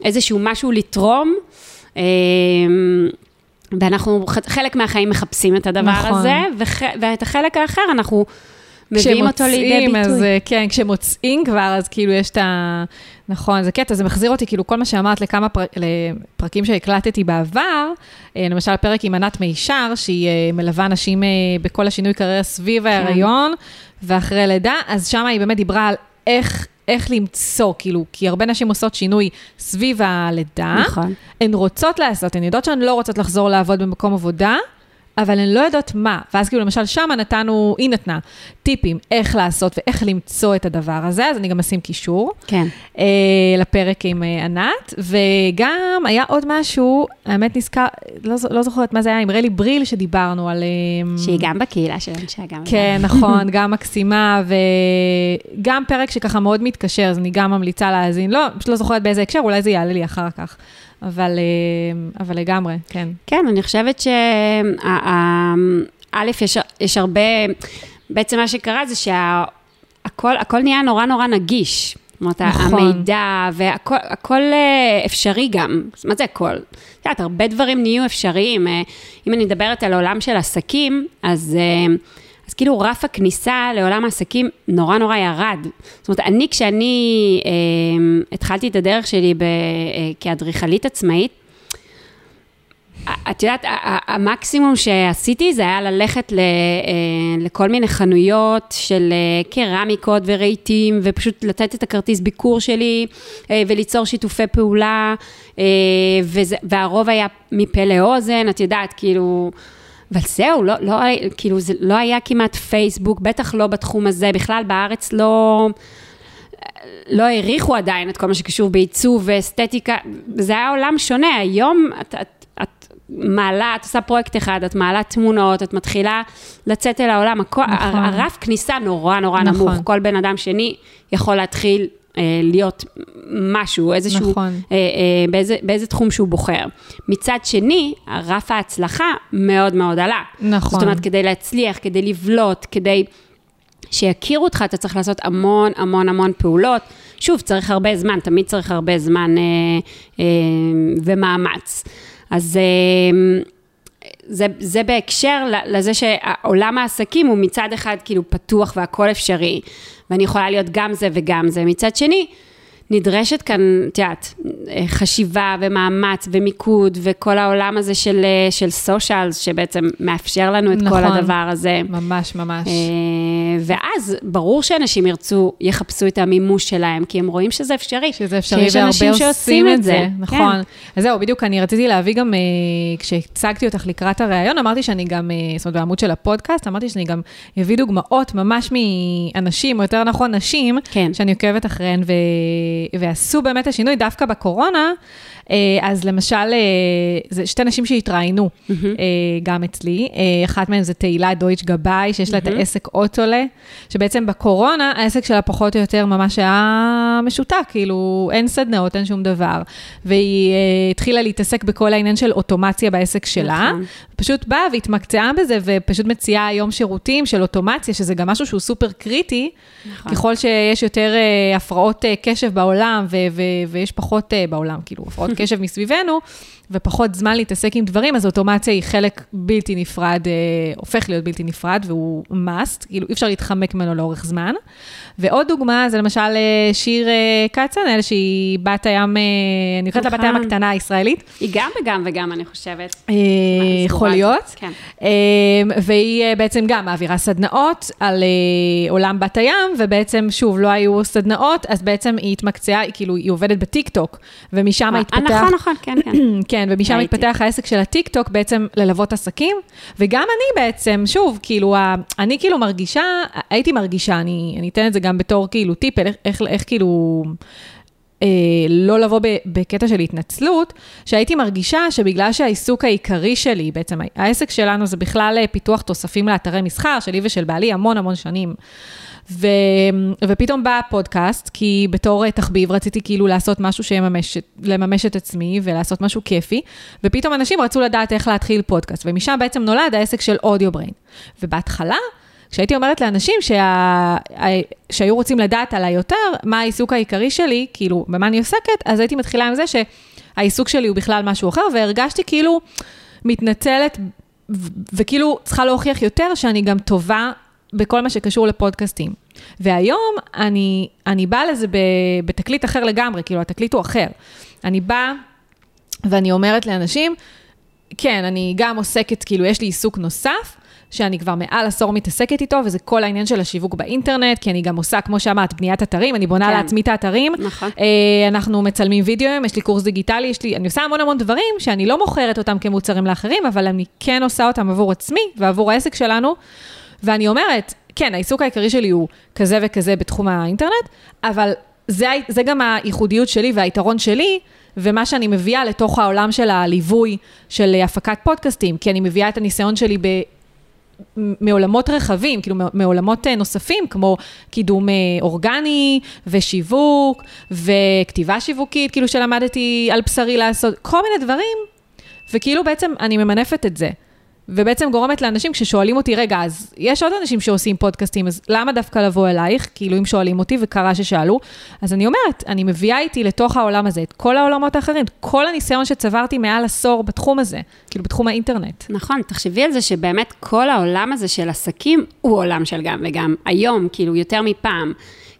Speaker 2: איזשהו משהו לתרום. אמ, ואנחנו חלק מהחיים מחפשים את הדבר
Speaker 1: נכון.
Speaker 2: הזה, וח, ואת החלק האחר אנחנו מביאים אותו לידי ביטוי.
Speaker 1: אז אה, כן, כשמוצאים כבר, אז כאילו יש את ה... נכון, זה קטע, זה מחזיר אותי, כאילו, כל מה שאמרת לכמה פר... לפרקים שהקלטתי בעבר, אה, למשל פרק עם ענת מישר, שהיא אה, מלווה נשים בכל השינוי קריירה סביב
Speaker 2: כן.
Speaker 1: ההיריון ואחרי לידה, אז שם היא באמת דיברה על איך... איך למצוא, כאילו, כי הרבה נשים עושות שינוי סביב הלידה.
Speaker 2: נכון.
Speaker 1: הן רוצות לעשות, הן יודעות שהן לא רוצות לחזור לעבוד במקום עבודה, אבל הן לא יודעות מה. ואז כאילו, למשל, שמה נתנו, היא נתנה טיפים איך לעשות ואיך למצוא את הדבר הזה, אז אני גם אשים קישור
Speaker 2: כן.
Speaker 1: אה, לפרק עם אה, ענת, וגם היה עוד משהו, האמת נזכר, לא, לא זוכרת מה זה היה, עם רלי בריל שדיברנו על... אה,
Speaker 2: שהיא גם בקהילה של אנשי הגם.
Speaker 1: כן, נכון, גם מקסימה, וגם פרק שככה מאוד מתקשר, אז אני גם ממליצה להאזין. לא, פשוט לא זוכרת באיזה הקשר, אולי זה יעלה לי אחר כך. אבל, אה, אבל לגמרי, כן.
Speaker 2: כן, אני חושבת ש... ה- ה- א', יש, יש הרבה... בעצם מה שקרה זה שהכל הכל נהיה נורא נורא נגיש. זאת אומרת,
Speaker 1: נכון.
Speaker 2: המידע והכל הכל אה, אפשרי גם. מה זה הכל? את יודעת, הרבה דברים נהיו אפשריים. אה, אם אני מדברת על עולם של עסקים, אז... אה, אז כאילו רף הכניסה לעולם העסקים נורא נורא ירד. זאת אומרת, אני, כשאני אה, התחלתי את הדרך שלי ב, אה, כאדריכלית עצמאית, את יודעת, המקסימום שעשיתי זה היה ללכת ל, לכל מיני חנויות של קרמיקות ורהיטים, ופשוט לתת את הכרטיס ביקור שלי וליצור שיתופי פעולה, וזה, והרוב היה מפה לאוזן, את יודעת, כאילו... אבל זהו, לא, לא, כאילו, זה לא היה כמעט פייסבוק, בטח לא בתחום הזה, בכלל בארץ לא... לא העריכו עדיין את כל מה שקשור בעיצוב ואסתטיקה, זה היה עולם שונה, היום את, את, את מעלה, את עושה פרויקט אחד, את מעלה תמונות, את מתחילה לצאת אל העולם, הכל, נכון. הרף כניסה נורא נורא נכון. נמוך, כל בן אדם שני יכול להתחיל להיות משהו, איזשהו, נכון. אה, אה, באיזה, באיזה תחום שהוא בוחר. מצד שני, רף ההצלחה מאוד מאוד עלה. נכון. זאת אומרת, כדי להצליח, כדי לבלוט, כדי שיכירו אותך, אתה צריך לעשות המון המון המון פעולות. שוב, צריך הרבה זמן, תמיד צריך הרבה זמן אה, אה, ומאמץ. אז... אה, זה, זה בהקשר לזה שעולם העסקים הוא מצד אחד כאילו פתוח והכל אפשרי, ואני יכולה להיות גם זה וגם זה. מצד שני, נדרשת כאן, את יודעת, חשיבה ומאמץ ומיקוד וכל העולם הזה של, של סושיאלס, שבעצם מאפשר לנו את נכון, כל הדבר הזה.
Speaker 1: ממש, ממש. אה,
Speaker 2: ואז ברור שאנשים ירצו, יחפשו את המימוש שלהם, כי הם רואים שזה אפשרי.
Speaker 1: שזה אפשרי, והרבה עושים את זה. זה. נכון. כן. אז זהו, בדיוק, אני רציתי להביא גם, אה, כשהצגתי אותך לקראת הריאיון, אמרתי שאני גם, אה, זאת אומרת, בעמוד של הפודקאסט, אמרתי שאני גם אביא דוגמאות ממש מאנשים, או יותר נכון, נשים, כן. שאני עוקבת אחריהן, ו... ועשו באמת השינוי דווקא בקורונה. אה, אז למשל, אה, זה שתי נשים שהתראיינו mm-hmm. גם אצלי, אחת מהן זה תהילה דויטש גבאי, שיש לה. את העסק אוטולה, שבעצם בקורונה העסק שלה פחות או יותר ממש היה משותק, כאילו אין סדנאות, אין שום דבר. והיא התחילה להתעסק בכל העניין של אוטומציה בעסק שלה, נכון. פשוט באה והתמקצעה בזה, ופשוט מציעה היום שירותים של אוטומציה, שזה גם משהו שהוא סופר קריטי, נכון. ככל שיש יותר הפרעות קשב בעולם, ו- ו- ויש פחות בעולם, כאילו, הפרעות קשב מסביבנו, ופחות זמן להתעסק עם דברים, אז אוטומציה היא חלק בלתי נפרד, אה, הופך להיות בלתי נפרד, והוא must, כאילו אי אפשר להתחמק ממנו לאורך זמן. ועוד דוגמה זה למשל אה, שיר אה, כצנאל, שהיא בת הים, אה, אני קוראת לה בת הים. הקטנה הישראלית.
Speaker 2: היא גם וגם וגם, אני חושבת.
Speaker 1: יכול להיות. כן. והיא בעצם גם מעבירה סדנאות על עולם בת הים, ובעצם, שוב, לא היו סדנאות, אז בעצם היא התמקצעה, כאילו, היא עובדת בטיקטוק, ומשם התפתח...
Speaker 2: נכון, נכון, כן, כן.
Speaker 1: כן, ומשם התפתח העסק של הטיקטוק, בעצם ללוות עסקים, וגם אני בעצם, שוב, כאילו, אני כאילו מרגישה, הייתי מרגישה, אני, אני אתן את זה גם בתור כאילו טיפ, איך, איך, איך כאילו... אה, לא לבוא בקטע של התנצלות, שהייתי מרגישה שבגלל שהעיסוק העיקרי שלי, בעצם העסק שלנו זה בכלל אה, פיתוח תוספים לאתרי מסחר, שלי ושל בעלי המון המון שנים. ו, ופתאום בא הפודקאסט, כי בתור אה, תחביב רציתי כאילו לעשות משהו שיממש, לממש את עצמי ולעשות משהו כיפי, ופתאום אנשים רצו לדעת איך להתחיל פודקאסט, ומשם בעצם נולד העסק של אודיו בריין. ובהתחלה, כשהייתי אומרת לאנשים שה... שהיו רוצים לדעת עליי יותר, מה העיסוק העיקרי שלי, כאילו, במה אני עוסקת, אז הייתי מתחילה עם זה שהעיסוק שלי הוא בכלל משהו אחר, והרגשתי כאילו מתנצלת, ו- וכאילו צריכה להוכיח יותר שאני גם טובה בכל מה שקשור לפודקאסטים. והיום אני, אני באה לזה בתקליט אחר לגמרי, כאילו, התקליט הוא אחר. אני באה ואני אומרת לאנשים, כן, אני גם עוסקת, כאילו, יש לי עיסוק נוסף, שאני כבר מעל עשור מתעסקת איתו, וזה כל העניין של השיווק באינטרנט, כי אני גם עושה, כמו שאמרת, בניית אתרים, אני בונה כן. לעצמי את האתרים. נכון. אה, אנחנו מצלמים וידאו, יש לי קורס דיגיטלי, יש לי, אני עושה המון המון דברים שאני לא מוכרת אותם כמוצרים לאחרים, אבל אני כן עושה אותם עבור עצמי ועבור העסק שלנו. ואני אומרת, כן, העיסוק העיקרי שלי הוא כזה וכזה בתחום האינטרנט, אבל זה, זה גם הייחודיות שלי והיתרון שלי, ומה שאני מביאה לתוך העולם של הליווי של הפקת פודקאסטים, כי אני מביאה את הניסיון שלי ב... מעולמות רחבים, כאילו מעולמות אה, נוספים, כמו קידום אה, אורגני ושיווק וכתיבה שיווקית, כאילו שלמדתי על בשרי לעשות, כל מיני דברים, וכאילו בעצם אני ממנפת את זה. ובעצם גורמת לאנשים, כששואלים אותי, רגע, אז יש עוד אנשים שעושים פודקאסטים, אז למה דווקא לבוא אלייך? כאילו, אם שואלים אותי, וקרה ששאלו, אז אני אומרת, אני מביאה איתי לתוך העולם הזה את כל העולמות האחרים, את כל הניסיון שצברתי מעל עשור בתחום הזה, כאילו, בתחום האינטרנט.
Speaker 2: נכון, תחשבי על זה שבאמת כל העולם הזה של עסקים הוא עולם של גם וגם. היום, כאילו, יותר מפעם.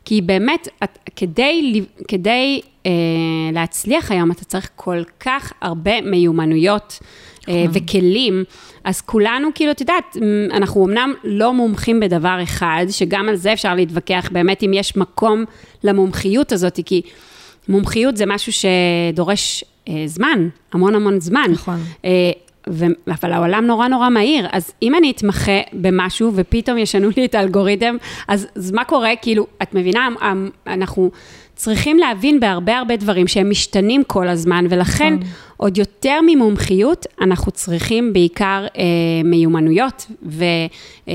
Speaker 2: כי באמת, את, כדי, כדי אה, להצליח היום, אתה צריך כל כך הרבה מיומנויות. אה, נכון. וכלים, אז כולנו, כאילו, את יודעת, אנחנו אמנם לא מומחים בדבר אחד, שגם על זה אפשר להתווכח באמת אם יש מקום למומחיות הזאת, כי מומחיות זה משהו שדורש אה, זמן, המון המון זמן.
Speaker 1: נכון. אה,
Speaker 2: ו... אבל העולם נורא נורא מהיר, אז אם אני אתמחה במשהו ופתאום ישנו לי את האלגוריתם, אז, אז מה קורה? כאילו, את מבינה, אנחנו צריכים להבין בהרבה הרבה דברים שהם משתנים כל הזמן, ולכן נכון. עוד יותר ממומחיות, אנחנו צריכים בעיקר אה, מיומנויות ו, אה,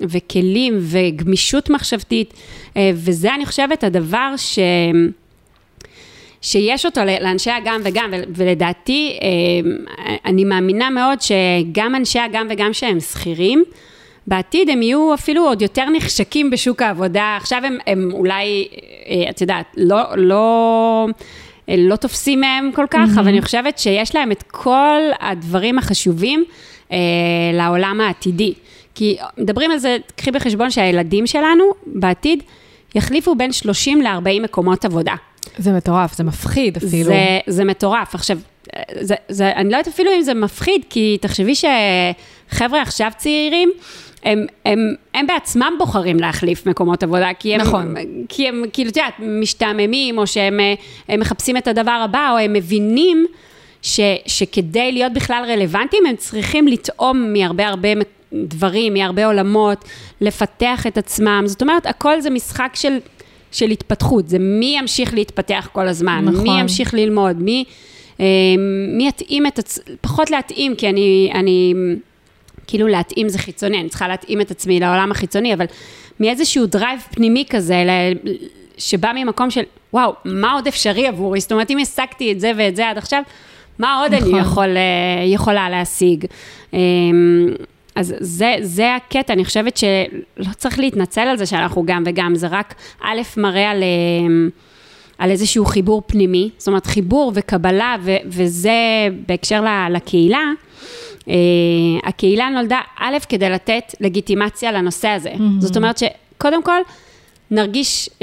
Speaker 2: וכלים וגמישות מחשבתית, אה, וזה אני חושבת הדבר ש... שיש אותו לאנשי הגם וגם, ולדעתי, אה, אני מאמינה מאוד שגם אנשי הגם וגם שהם שכירים, בעתיד הם יהיו אפילו עוד יותר נחשקים בשוק העבודה. עכשיו הם, הם אולי, אה, את יודעת, לא, לא, לא תופסים מהם כל כך, mm-hmm. אבל אני חושבת שיש להם את כל הדברים החשובים אה, לעולם העתידי. כי מדברים על זה, קחי בחשבון שהילדים שלנו בעתיד יחליפו בין 30 ל-40 מקומות עבודה.
Speaker 1: זה מטורף, זה מפחיד אפילו.
Speaker 2: זה, זה מטורף. עכשיו, זה, זה, אני לא יודעת אפילו אם זה מפחיד, כי תחשבי שחבר'ה עכשיו צעירים, הם, הם, הם בעצמם בוחרים להחליף מקומות עבודה, כי הם,
Speaker 1: נכון.
Speaker 2: כי הם כאילו, את יודעת, משתעממים, או שהם מחפשים את הדבר הבא, או הם מבינים ש, שכדי להיות בכלל רלוונטיים, הם צריכים לטעום מהרבה הרבה דברים, מהרבה עולמות, לפתח את עצמם. זאת אומרת, הכל זה משחק של, של התפתחות, זה מי ימשיך להתפתח כל הזמן, נכון. מי ימשיך ללמוד, מי, אה, מי יתאים את עצמו, פחות להתאים, כי אני... אני כאילו להתאים זה חיצוני, אני צריכה להתאים את עצמי לעולם החיצוני, אבל מאיזשהו drive פנימי כזה, שבא ממקום של, וואו, מה עוד אפשרי עבורי? זאת אומרת, אם השגתי את זה ואת זה עד עכשיו, מה עוד נכון. אני יכול, אה, יכולה להשיג? אמ, אז זה, זה הקטע, אני חושבת שלא צריך להתנצל על זה שאנחנו גם וגם, זה רק א', מראה על, אמ, על איזשהו חיבור פנימי, זאת אומרת, חיבור וקבלה, ו, וזה בהקשר לקהילה. Uh, הקהילה נולדה, א', כדי לתת לגיטימציה לנושא הזה. Mm-hmm. זאת אומרת שקודם כל, נרגיש uh,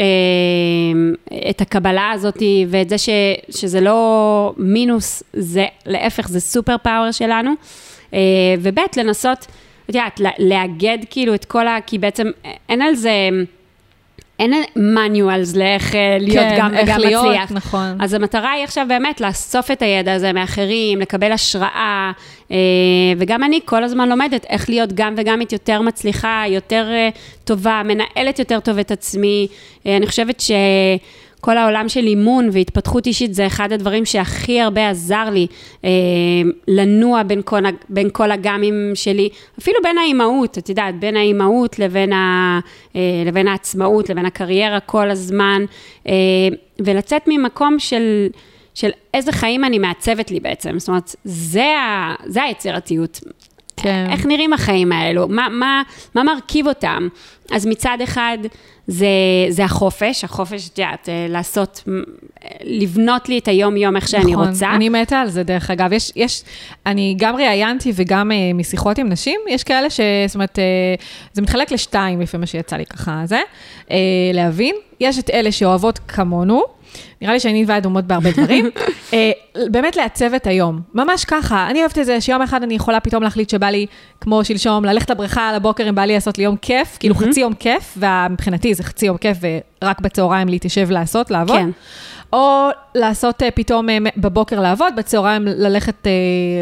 Speaker 2: את הקבלה הזאת ואת זה ש, שזה לא מינוס, זה להפך, זה סופר פאוור שלנו. Uh, וב', לנסות, את יודעת, לאגד כאילו את כל ה... כי בעצם אין על זה... אין manuals לאיך אה, להיות כן, גם וגם להיות, מצליח.
Speaker 1: נכון.
Speaker 2: אז המטרה היא עכשיו באמת לאסוף את הידע הזה מאחרים, לקבל השראה, אה, וגם אני כל הזמן לומדת איך להיות גם וגם את יותר מצליחה, יותר אה, טובה, מנהלת יותר טוב את עצמי. אני חושבת ש... כל העולם של אימון והתפתחות אישית זה אחד הדברים שהכי הרבה עזר לי אה, לנוע בין כל, בין כל הגמים שלי, אפילו בין האימהות, את יודעת, בין האימהות לבין, ה, אה, לבין העצמאות, לבין הקריירה כל הזמן, אה, ולצאת ממקום של... של איזה חיים אני מעצבת לי בעצם, זאת אומרת, זה, ה, זה היצירתיות. כן. איך נראים החיים האלו? מה, מה, מה מרכיב אותם? אז מצד אחד, זה, זה החופש, החופש, את יודעת, אה, לעשות, לבנות לי את היום-יום איך שאני
Speaker 1: נכון,
Speaker 2: רוצה.
Speaker 1: אני מתה על זה, דרך אגב. יש, יש, אני גם ראיינתי וגם uh, משיחות עם נשים, יש כאלה ש... זאת אומרת, uh, זה מתחלק לשתיים, לפי מה שיצא לי ככה, זה, uh, להבין. יש את אלה שאוהבות כמונו, נראה לי שאני ואדומות בהרבה דברים. אה, באמת לעצב את היום, ממש ככה. אני אוהבת את זה שיום אחד אני יכולה פתאום להחליט שבא לי, כמו שלשום, ללכת לבריכה על הבוקר אם בא לי לעשות לי יום כיף, כאילו חצי יום כיף, ומבחינתי זה חצי יום כיף, ורק בצהריים להתיישב לעשות, לעבוד. כן. או לעשות אה, פתאום אה, בבוקר לעבוד, בצהריים ללכת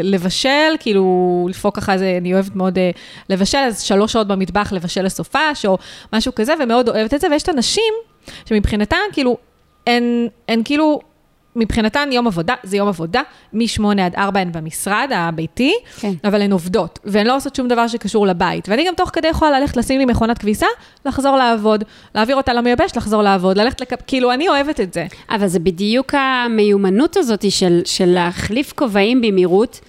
Speaker 1: לבשל, כאילו לפעוק ככה, זה, אני אוהבת מאוד לבשל, אז שלוש שעות במטבח לבשל לסופש, או משהו כזה, ומאוד אוהבת את זה, ויש את הנשים שמבחינתן, כאילו, הן, הן כאילו, מבחינתן יום עבודה, זה יום עבודה, מ-8 עד 4 הן במשרד הביתי, כן. אבל הן עובדות, והן לא עושות שום דבר שקשור לבית. ואני גם תוך כדי יכולה ללכת לשים לי מכונת כביסה, לחזור לעבוד, להעביר אותה למייבש, לחזור לעבוד, ללכת לק... כאילו, אני אוהבת את זה.
Speaker 2: אבל זה בדיוק המיומנות הזאת של, של להחליף כובעים במהירות.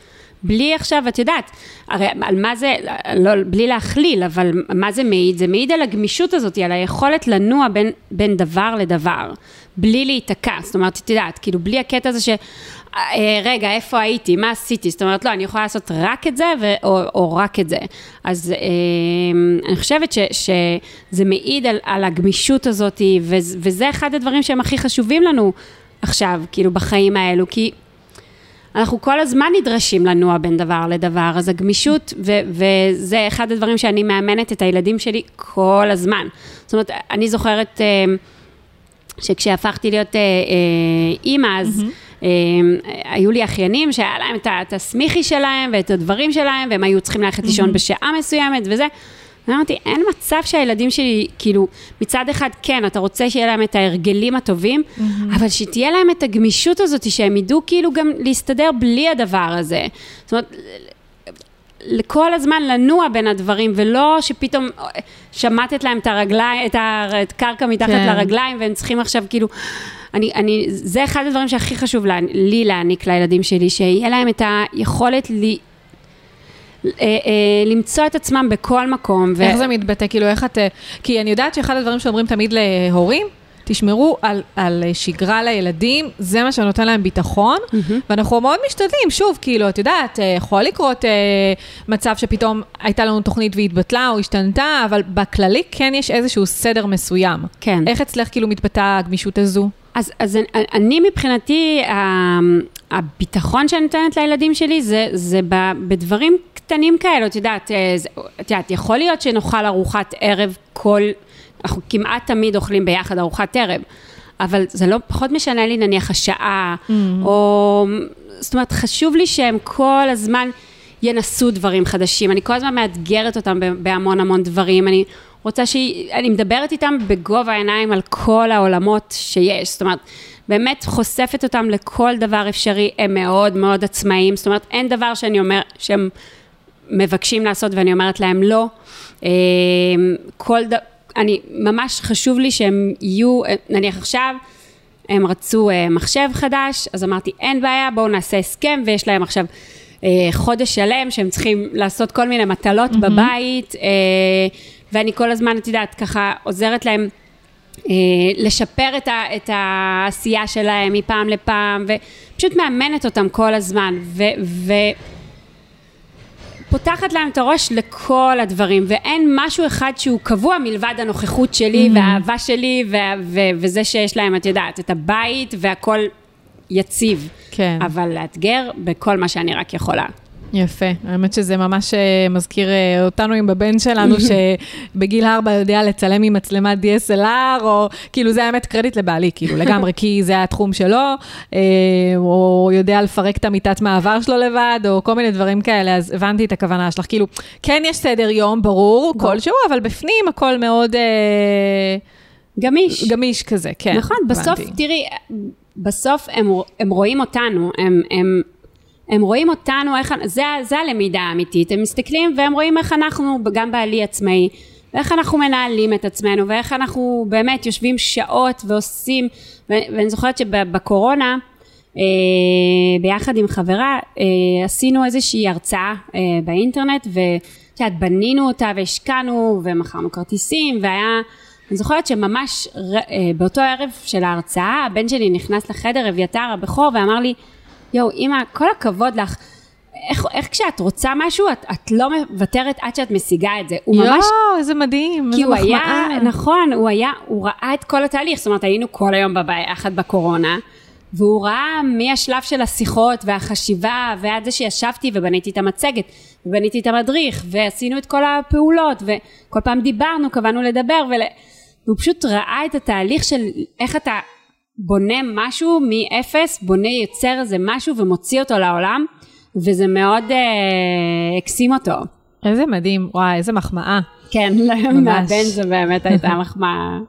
Speaker 2: בלי עכשיו, את יודעת, הרי על מה זה, לא, בלי להכליל, אבל מה זה מעיד? זה מעיד על הגמישות הזאת, על היכולת לנוע בין, בין דבר לדבר, בלי להיתקע. זאת אומרת, את יודעת, כאילו, בלי הקטע הזה ש... אה, רגע, איפה הייתי? מה עשיתי? זאת אומרת, לא, אני יכולה לעשות רק את זה, ו, או, או רק את זה. אז אה, אני חושבת ש, שזה מעיד על, על הגמישות הזאת, וזה אחד הדברים שהם הכי חשובים לנו עכשיו, כאילו, בחיים האלו, כי... אנחנו כל הזמן נדרשים לנוע בין דבר לדבר, אז הגמישות, ו- וזה אחד הדברים שאני מאמנת את הילדים שלי כל הזמן. זאת אומרת, אני זוכרת אה, שכשהפכתי להיות אה, אה, אימא, אז... Mm-hmm. היו לי אחיינים שהיה להם את הסמיכי שלהם ואת הדברים שלהם, והם היו צריכים ללכת לישון. בשעה מסוימת וזה. ואמרתי, אין מצב שהילדים שלי, כאילו, מצד אחד, כן, אתה רוצה שיהיה להם את ההרגלים הטובים, mm-hmm. אבל שתהיה להם את הגמישות הזאת, שהם ידעו כאילו גם להסתדר בלי הדבר הזה. זאת אומרת, כל הזמן לנוע בין הדברים, ולא שפתאום שמטת להם את הרגליים, את הקרקע מתחת כן. לרגליים, והם צריכים עכשיו כאילו... אני, אני, זה אחד הדברים שהכי חשוב לה, לי להעניק לילדים שלי, שיהיה להם את היכולת לי, אה, אה, למצוא את עצמם בכל מקום.
Speaker 1: איך ו... זה מתבטא? כאילו, איך את... כי אני יודעת שאחד הדברים שאומרים תמיד להורים, תשמרו על, על שגרה לילדים, זה מה שנותן להם ביטחון, mm-hmm. ואנחנו מאוד משתדלים, שוב, כאילו, את יודעת, אה, יכול לקרות אה, מצב שפתאום הייתה לנו תוכנית והתבטלה או השתנתה, אבל בכללי כן יש איזשהו סדר מסוים.
Speaker 2: כן.
Speaker 1: איך אצלך כאילו מתבטאה הגמישות הזו?
Speaker 2: אז, אז אני מבחינתי, הביטחון שאני נותנת לילדים שלי זה, זה בדברים קטנים כאלו, את יודעת, אה, את יודעת, יכול להיות שנאכל ארוחת ערב כל, אנחנו כמעט תמיד אוכלים ביחד ארוחת ערב, אבל זה לא פחות משנה לי נניח השעה, mm-hmm. או, זאת אומרת, חשוב לי שהם כל הזמן ינסו דברים חדשים, אני כל הזמן מאתגרת אותם בהמון המון דברים, אני רוצה שהיא, אני מדברת איתם בגובה העיניים על כל העולמות שיש, זאת אומרת, באמת חושפת אותם לכל דבר אפשרי, הם מאוד מאוד עצמאיים, זאת אומרת, אין דבר שאני אומר, שהם מבקשים לעשות ואני אומרת להם לא. אמ, כל דבר, אני, ממש חשוב לי שהם יהיו, נניח עכשיו, הם רצו אה, מחשב חדש, אז אמרתי, אין בעיה, בואו נעשה הסכם, ויש להם עכשיו אה, חודש שלם שהם צריכים לעשות כל מיני מטלות mm-hmm. בבית. אה, ואני כל הזמן, את יודעת, ככה עוזרת להם לשפר את, ה, את העשייה שלהם מפעם לפעם, ופשוט מאמנת אותם כל הזמן, ו... ו פותחת להם את הראש לכל הדברים, ואין משהו אחד שהוא קבוע מלבד הנוכחות שלי mm-hmm. והאהבה שלי ו- ו- וזה שיש להם, את יודעת, את הבית והכל יציב. כן. אבל לאתגר בכל מה שאני רק יכולה.
Speaker 1: יפה, האמת שזה ממש אה, מזכיר אה, אותנו עם הבן שלנו, שבגיל ארבע יודע לצלם עם מצלמת DSLR, או כאילו זה האמת קרדיט לבעלי, כאילו לגמרי, כי זה התחום שלו, אה, או יודע לפרק את המיטת מעבר שלו לבד, או כל מיני דברים כאלה, אז הבנתי את הכוונה שלך. כאילו, כן יש סדר יום, ברור, כלשהו, אבל בפנים הכל מאוד...
Speaker 2: גמיש.
Speaker 1: גמיש כזה, כן.
Speaker 2: נכון, בסוף, תראי, בסוף הם, הם רואים אותנו, הם... הם הם רואים אותנו, איך, זה, זה הלמידה האמיתית, הם מסתכלים והם רואים איך אנחנו, גם בעלי עצמאי, ואיך אנחנו מנהלים את עצמנו, ואיך אנחנו באמת יושבים שעות ועושים, ואני זוכרת שבקורונה, אה, ביחד עם חברה, אה, עשינו איזושהי הרצאה אה, באינטרנט, ואת יודעת, בנינו אותה והשקענו, ומכרנו כרטיסים, והיה... אני זוכרת שממש באותו ערב של ההרצאה, הבן שלי נכנס לחדר, אביתר הבכור, ואמר לי, יואו, אימא, כל הכבוד לך. איך, איך כשאת רוצה משהו, את, את לא מוותרת עד שאת משיגה את זה.
Speaker 1: הוא ממש... יואו, איזה מדהים,
Speaker 2: איזה מחמאה. כי הוא היה, נכון, הוא היה, הוא ראה את כל התהליך, זאת אומרת, היינו כל היום ביחד בקורונה, והוא ראה מהשלב של השיחות והחשיבה, ועד זה שישבתי ובניתי את המצגת, ובניתי את המדריך, ועשינו את כל הפעולות, וכל פעם דיברנו, קבענו לדבר, ול... והוא פשוט ראה את התהליך של איך אתה בונה משהו מאפס, בונה יוצר איזה משהו ומוציא אותו לעולם, וזה מאוד אה, הקסים אותו.
Speaker 1: איזה מדהים, וואי, איזה מחמאה.
Speaker 2: כן, מהבן זה באמת הייתה מחמאה.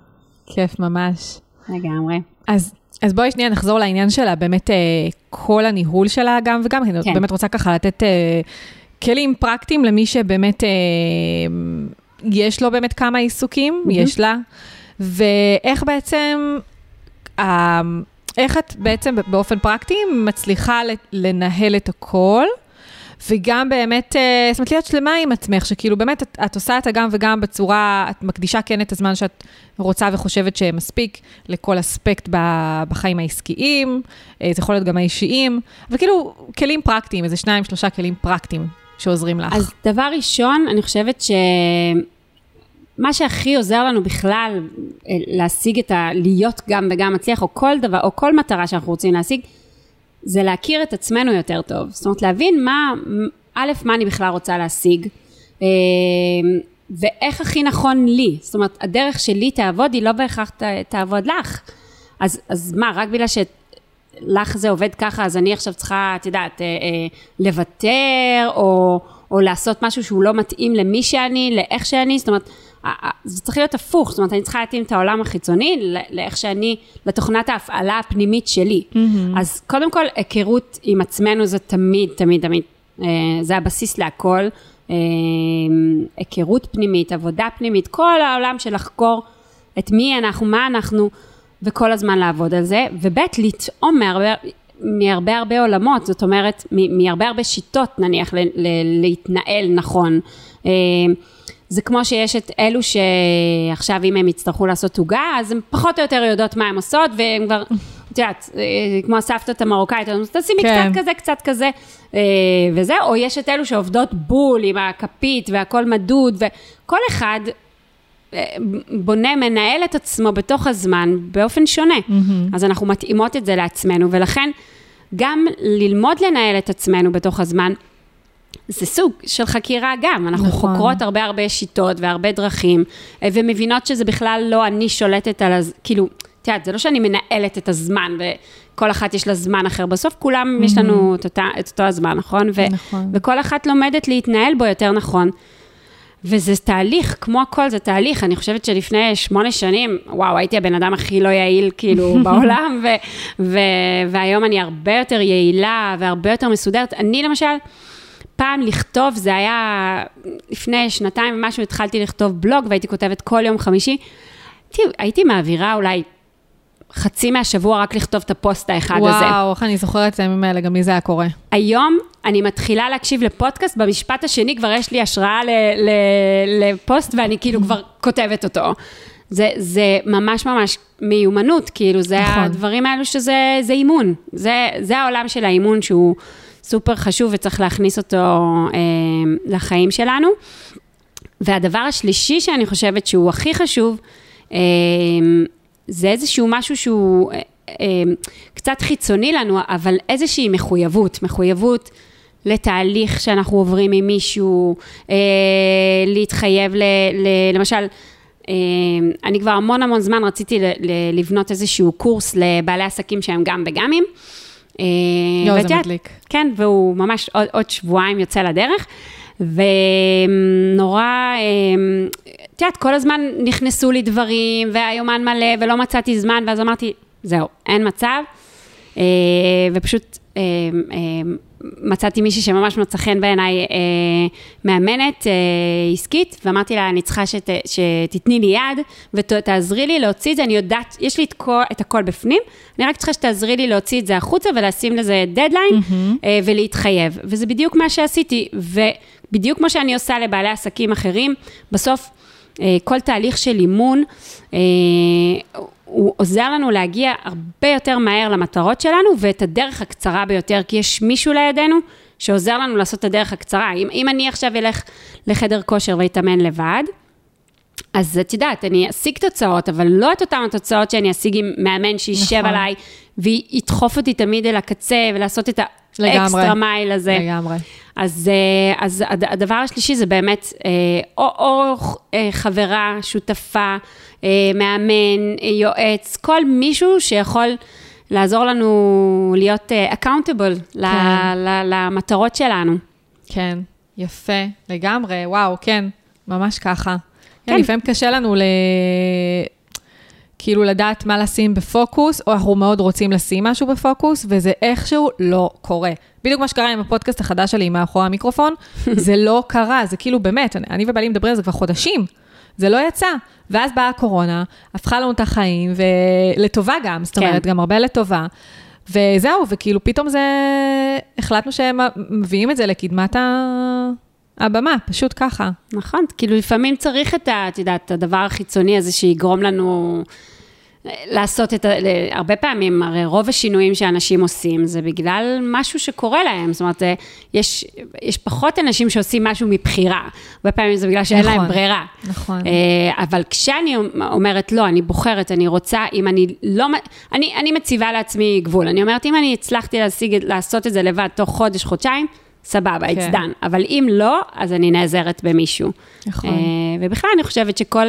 Speaker 1: כיף ממש.
Speaker 2: לגמרי.
Speaker 1: אז, אז בואי שנייה נחזור לעניין שלה, באמת אה, כל הניהול שלה גם וגם, כן. אני באמת רוצה ככה לתת אה, כלים פרקטיים למי שבאמת אה, יש לו באמת כמה עיסוקים, mm-hmm. יש לה, ואיך בעצם איך את בעצם באופן פרקטי מצליחה לנהל את הכל, וגם באמת, אה, זאת אומרת, להיות שלמה עם עצמך, שכאילו באמת את, את עושה את הגם וגם בצורה, את מקדישה כן את הזמן שאת רוצה וחושבת שמספיק לכל אספקט בחיים העסקיים, אה, זה יכול להיות גם האישיים, וכאילו כלים פרקטיים, איזה שניים, שלושה כלים פרקטיים שעוזרים לך.
Speaker 2: אז דבר ראשון, אני חושבת ש... מה שהכי עוזר לנו בכלל אה, להשיג את ה... להיות גם וגם מצליח, או כל דבר, או כל מטרה שאנחנו רוצים להשיג, זה להכיר את עצמנו יותר טוב. זאת אומרת, להבין מה, א', מה אני בכלל רוצה להשיג, אה, ואיך הכי נכון לי. זאת אומרת, הדרך שלי תעבוד, היא לא בהכרח תעבוד לך. אז, אז מה, רק בגלל שלך זה עובד ככה, אז אני עכשיו צריכה, את יודעת, אה, לוותר, או, או לעשות משהו שהוא לא מתאים למי שאני, לאיך שאני, זאת אומרת, זה צריך להיות הפוך, זאת אומרת, אני צריכה להתאים את העולם החיצוני לאיך שאני, לתוכנת ההפעלה הפנימית שלי. Mm-hmm. אז קודם כל, היכרות עם עצמנו זה תמיד, תמיד, תמיד, אה, זה הבסיס להכל. אה, היכרות פנימית, עבודה פנימית, כל העולם של לחקור את מי אנחנו, מה אנחנו, וכל הזמן לעבוד על זה. וב', לטעום מהרבה, מהרבה הרבה עולמות, זאת אומרת, מהרבה הרבה שיטות נניח ל, ל, להתנהל נכון. אה, זה כמו שיש את אלו שעכשיו אם הם יצטרכו לעשות עוגה, אז הן פחות או יותר יודעות מה הן עושות, והן כבר, את יודעת, אה, כמו הסבתות המרוקאית, אז תשימי כן. קצת כזה, קצת כזה, אה, וזה, או יש את אלו שעובדות בול עם הכפית והכל מדוד, וכל אחד אה, בונה, מנהל את עצמו בתוך הזמן באופן שונה. Mm-hmm. אז אנחנו מתאימות את זה לעצמנו, ולכן גם ללמוד לנהל את עצמנו בתוך הזמן, זה סוג של חקירה גם, אנחנו נכון. חוקרות הרבה הרבה שיטות והרבה דרכים, אה, ומבינות שזה בכלל לא אני שולטת על, הז... כאילו, את יודעת, זה לא שאני מנהלת את הזמן, וכל אחת יש לה זמן אחר, בסוף כולם, mm-hmm. יש לנו את, אותה, את אותו הזמן, נכון? ו... נכון. וכל אחת לומדת להתנהל בו יותר נכון. וזה תהליך, כמו הכל זה תהליך, אני חושבת שלפני שמונה שנים, וואו, הייתי הבן אדם הכי לא יעיל כאילו בעולם, ו- ו- והיום אני הרבה יותר יעילה והרבה יותר מסודרת. אני למשל, פעם לכתוב, זה היה לפני שנתיים ומשהו, התחלתי לכתוב בלוג והייתי כותבת כל יום חמישי. הייתי, הייתי מעבירה אולי חצי מהשבוע רק לכתוב את הפוסט האחד
Speaker 1: וואו,
Speaker 2: הזה.
Speaker 1: וואו, איך אני זוכרת את הימים האלה, גם לי זה היה קורה.
Speaker 2: היום אני מתחילה להקשיב לפודקאסט, במשפט השני כבר יש לי השראה ל, ל, לפוסט ואני כאילו כבר כותבת אותו. זה, זה ממש ממש מיומנות, כאילו, זה נכון. הדברים האלו שזה אימון. זה, זה העולם של האימון שהוא... סופר חשוב וצריך להכניס אותו אה, לחיים שלנו. והדבר השלישי שאני חושבת שהוא הכי חשוב, אה, זה איזשהו משהו שהוא אה, אה, קצת חיצוני לנו, אבל איזושהי מחויבות, מחויבות לתהליך שאנחנו עוברים עם מישהו, אה, להתחייב ל, ל, למשל, אה, אני כבר המון המון זמן רציתי לבנות איזשהו קורס לבעלי עסקים שהם גם בגמים.
Speaker 1: יואו, זה מדליק.
Speaker 2: כן, והוא ממש עוד, עוד שבועיים יוצא לדרך. ונורא, אמ, את יודעת, כל הזמן נכנסו לי דברים, והיומן מלא, ולא מצאתי זמן, ואז אמרתי, זהו, אין מצב. אה, ופשוט מצאתי מישהי שממש מצא חן בעיניי, אה, מאמנת אה, עסקית, ואמרתי לה, אני צריכה שת, שתתני לי יד ותעזרי לי להוציא את זה, אני יודעת, יש לי את, כל, את הכל בפנים, אני רק צריכה שתעזרי לי להוציא את זה החוצה ולשים לזה דדליין mm-hmm. אה, ולהתחייב. וזה בדיוק מה שעשיתי, ובדיוק כמו שאני עושה לבעלי עסקים אחרים, בסוף כל תהליך של אימון, אה, הוא עוזר לנו להגיע הרבה יותר מהר למטרות שלנו ואת הדרך הקצרה ביותר, כי יש מישהו לידינו שעוזר לנו לעשות את הדרך הקצרה. אם, אם אני עכשיו אלך לחדר כושר ואתאמן לבד, אז את יודעת, אני אשיג תוצאות, אבל לא את אותן התוצאות שאני אשיג עם מאמן שישב נכון. עליי וידחוף אותי תמיד אל הקצה ולעשות את האקסטרה מייל הזה.
Speaker 1: לגמרי.
Speaker 2: אז, אה, אז הדבר השלישי זה באמת אה, או, או אה, חברה, שותפה, מאמן, יועץ, כל מישהו שיכול לעזור לנו להיות accountable כן. למטרות שלנו.
Speaker 1: כן, יפה, לגמרי, וואו, כן, ממש ככה. כן, לפעמים קשה לנו ל... כאילו לדעת מה לשים בפוקוס, או אנחנו מאוד רוצים לשים משהו בפוקוס, וזה איכשהו לא קורה. בדיוק מה שקרה עם הפודקאסט החדש שלי, מאחורי המיקרופון, זה לא קרה, זה כאילו באמת, אני, אני ובעלי מדברים על זה כבר חודשים, זה לא יצא. ואז באה הקורונה, הפכה לנו את החיים, ולטובה גם, זאת אומרת, כן. גם הרבה לטובה. וזהו, וכאילו פתאום זה, החלטנו שהם מביאים את זה לקדמת ה... הבמה, פשוט ככה.
Speaker 2: נכון, כאילו לפעמים צריך את, ה, את יודעת, הדבר החיצוני הזה שיגרום לנו לעשות את ה... הרבה פעמים, הרי רוב השינויים שאנשים עושים זה בגלל משהו שקורה להם. זאת אומרת, אה, יש, יש פחות אנשים שעושים משהו מבחירה. הרבה פעמים זה בגלל שאין נכון, להם ברירה.
Speaker 1: נכון.
Speaker 2: אה, אבל כשאני אומרת, לא, אני בוחרת, אני רוצה, אם אני לא... אני, אני מציבה לעצמי גבול. אני אומרת, אם אני הצלחתי להשיג, לעשות את זה לבד תוך חודש, חודשיים, סבבה, כן. it's done. אבל אם לא, אז אני נעזרת במישהו. נכון. אה, ובכלל, אני חושבת שכל...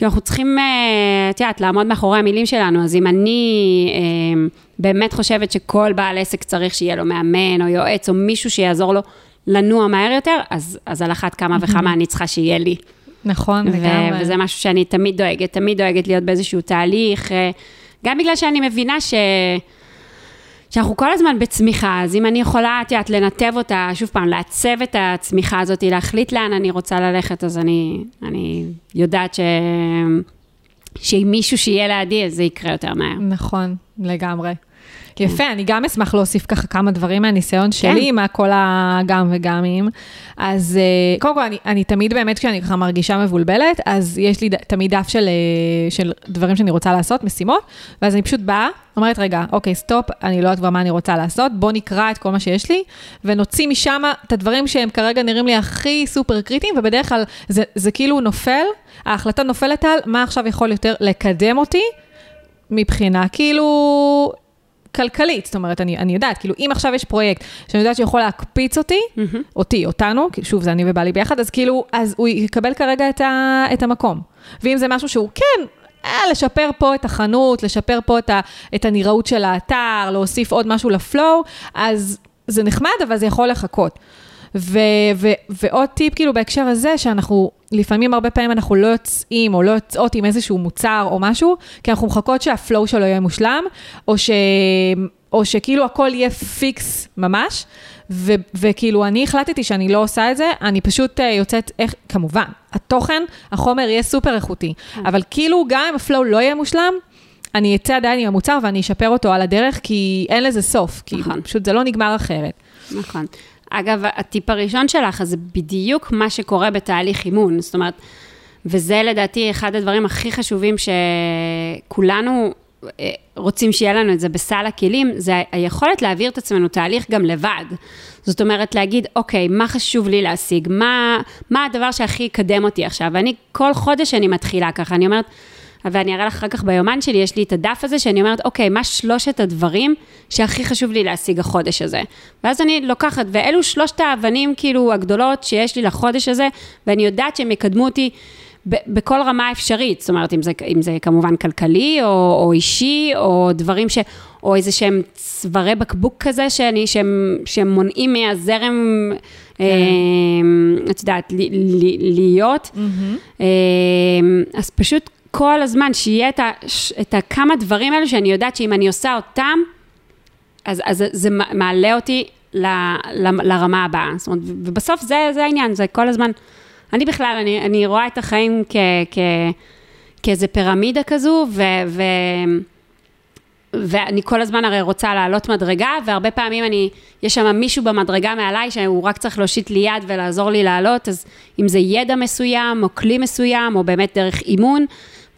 Speaker 2: כי אנחנו צריכים, אה, את יודעת, לעמוד מאחורי המילים שלנו, אז אם אני אה, באמת חושבת שכל בעל עסק צריך שיהיה לו מאמן או יועץ או מישהו שיעזור לו לנוע מהר יותר, אז, אז על אחת כמה וכמה אני צריכה שיהיה לי.
Speaker 1: נכון, לגמרי.
Speaker 2: וזה משהו שאני תמיד דואגת, תמיד דואגת להיות באיזשהו תהליך, אה, גם בגלל שאני מבינה ש... שאנחנו כל הזמן בצמיחה, אז אם אני יכולה, את יודעת, לנתב אותה, שוב פעם, לעצב את הצמיחה הזאת, להחליט לאן אני רוצה ללכת, אז אני, אני יודעת ש... שאם מישהו שיהיה לידי, זה יקרה יותר מהר.
Speaker 1: נכון, לגמרי. כן. יפה, אני גם אשמח להוסיף ככה כמה דברים מהניסיון שלי, כן. מה כל הגם וגמים. אז אה, קודם כל, אני, אני תמיד באמת, כשאני ככה מרגישה מבולבלת, אז יש לי ד, תמיד דף של, אה, של דברים שאני רוצה לעשות, משימות, ואז אני פשוט באה, אומרת, רגע, אוקיי, stop, אני לא יודעת כבר מה אני רוצה לעשות, בוא נקרא את כל מה שיש לי, ונוציא משם את הדברים שהם כרגע נראים לי הכי סופר קריטיים, ובדרך כלל זה, זה כאילו נופל, ההחלטה נופלת על מה עכשיו יכול יותר לקדם אותי. מבחינה כאילו כלכלית, זאת אומרת, אני, אני יודעת, כאילו, אם עכשיו יש פרויקט שאני יודעת שיכול להקפיץ אותי, mm-hmm. אותי, אותנו, שוב, זה אני ובעלי ביחד, אז כאילו, אז הוא יקבל כרגע את, ה, את המקום. ואם זה משהו שהוא כן, אה, לשפר פה את החנות, לשפר פה את, ה, את הנראות של האתר, להוסיף עוד משהו ל flow, אז זה נחמד, אבל זה יכול לחכות. ו, ו, ועוד טיפ כאילו בהקשר הזה, שאנחנו, לפעמים הרבה פעמים אנחנו לא יוצאים או לא יוצאות עם איזשהו מוצר או משהו, כי אנחנו מחכות שה flow שלו יהיה מושלם, או, ש, או שכאילו הכל יהיה fix ממש, ו, וכאילו אני החלטתי שאני לא עושה את זה, אני פשוט uh, יוצאת, איך, כמובן, התוכן, החומר יהיה סופר איכותי, כן. אבל כאילו גם אם הפלואו לא יהיה מושלם, אני אצא עדיין עם המוצר ואני אשפר אותו על הדרך, כי אין לזה סוף, כאילו, נכון. פשוט זה לא נגמר אחרת.
Speaker 2: נכון. אגב, הטיפ הראשון שלך, זה בדיוק מה שקורה בתהליך אימון. זאת אומרת, וזה לדעתי אחד הדברים הכי חשובים שכולנו אה, רוצים שיהיה לנו את זה בסל הכלים, זה היכולת להעביר את עצמנו תהליך גם לבד. זאת אומרת, להגיד, אוקיי, מה חשוב לי להשיג? מה, מה הדבר שהכי יקדם אותי עכשיו? ואני, כל חודש אני מתחילה ככה, אני אומרת, ואני אראה לך אחר כך ביומן שלי, יש לי את הדף הזה שאני אומרת, אוקיי, מה שלושת הדברים שהכי חשוב לי להשיג החודש הזה? ואז אני לוקחת, ואלו שלושת האבנים, כאילו, הגדולות שיש לי לחודש הזה, ואני יודעת שהם יקדמו אותי. בכל רמה אפשרית, זאת אומרת, אם זה, אם זה כמובן כלכלי, או, או אישי, או דברים ש... או איזה שהם צווארי בקבוק כזה, שאני, שהם, שהם מונעים מהזרם, כן. אה, את יודעת, להיות. Mm-hmm. אה, אז פשוט כל הזמן, שיהיה את, ה, את הכמה דברים האלו שאני יודעת שאם אני עושה אותם, אז, אז זה מעלה אותי ל, ל, לרמה הבאה. זאת אומרת, ובסוף זה, זה העניין, זה כל הזמן, אני בכלל, אני, אני רואה את החיים כ, כ, כאיזה פירמידה כזו, ו, ו, ואני כל הזמן הרי רוצה לעלות מדרגה, והרבה פעמים אני, יש שם מישהו במדרגה מעליי שהוא רק צריך להושיט לי יד ולעזור לי לעלות, אז אם זה ידע מסוים, או כלי מסוים, או באמת דרך אימון,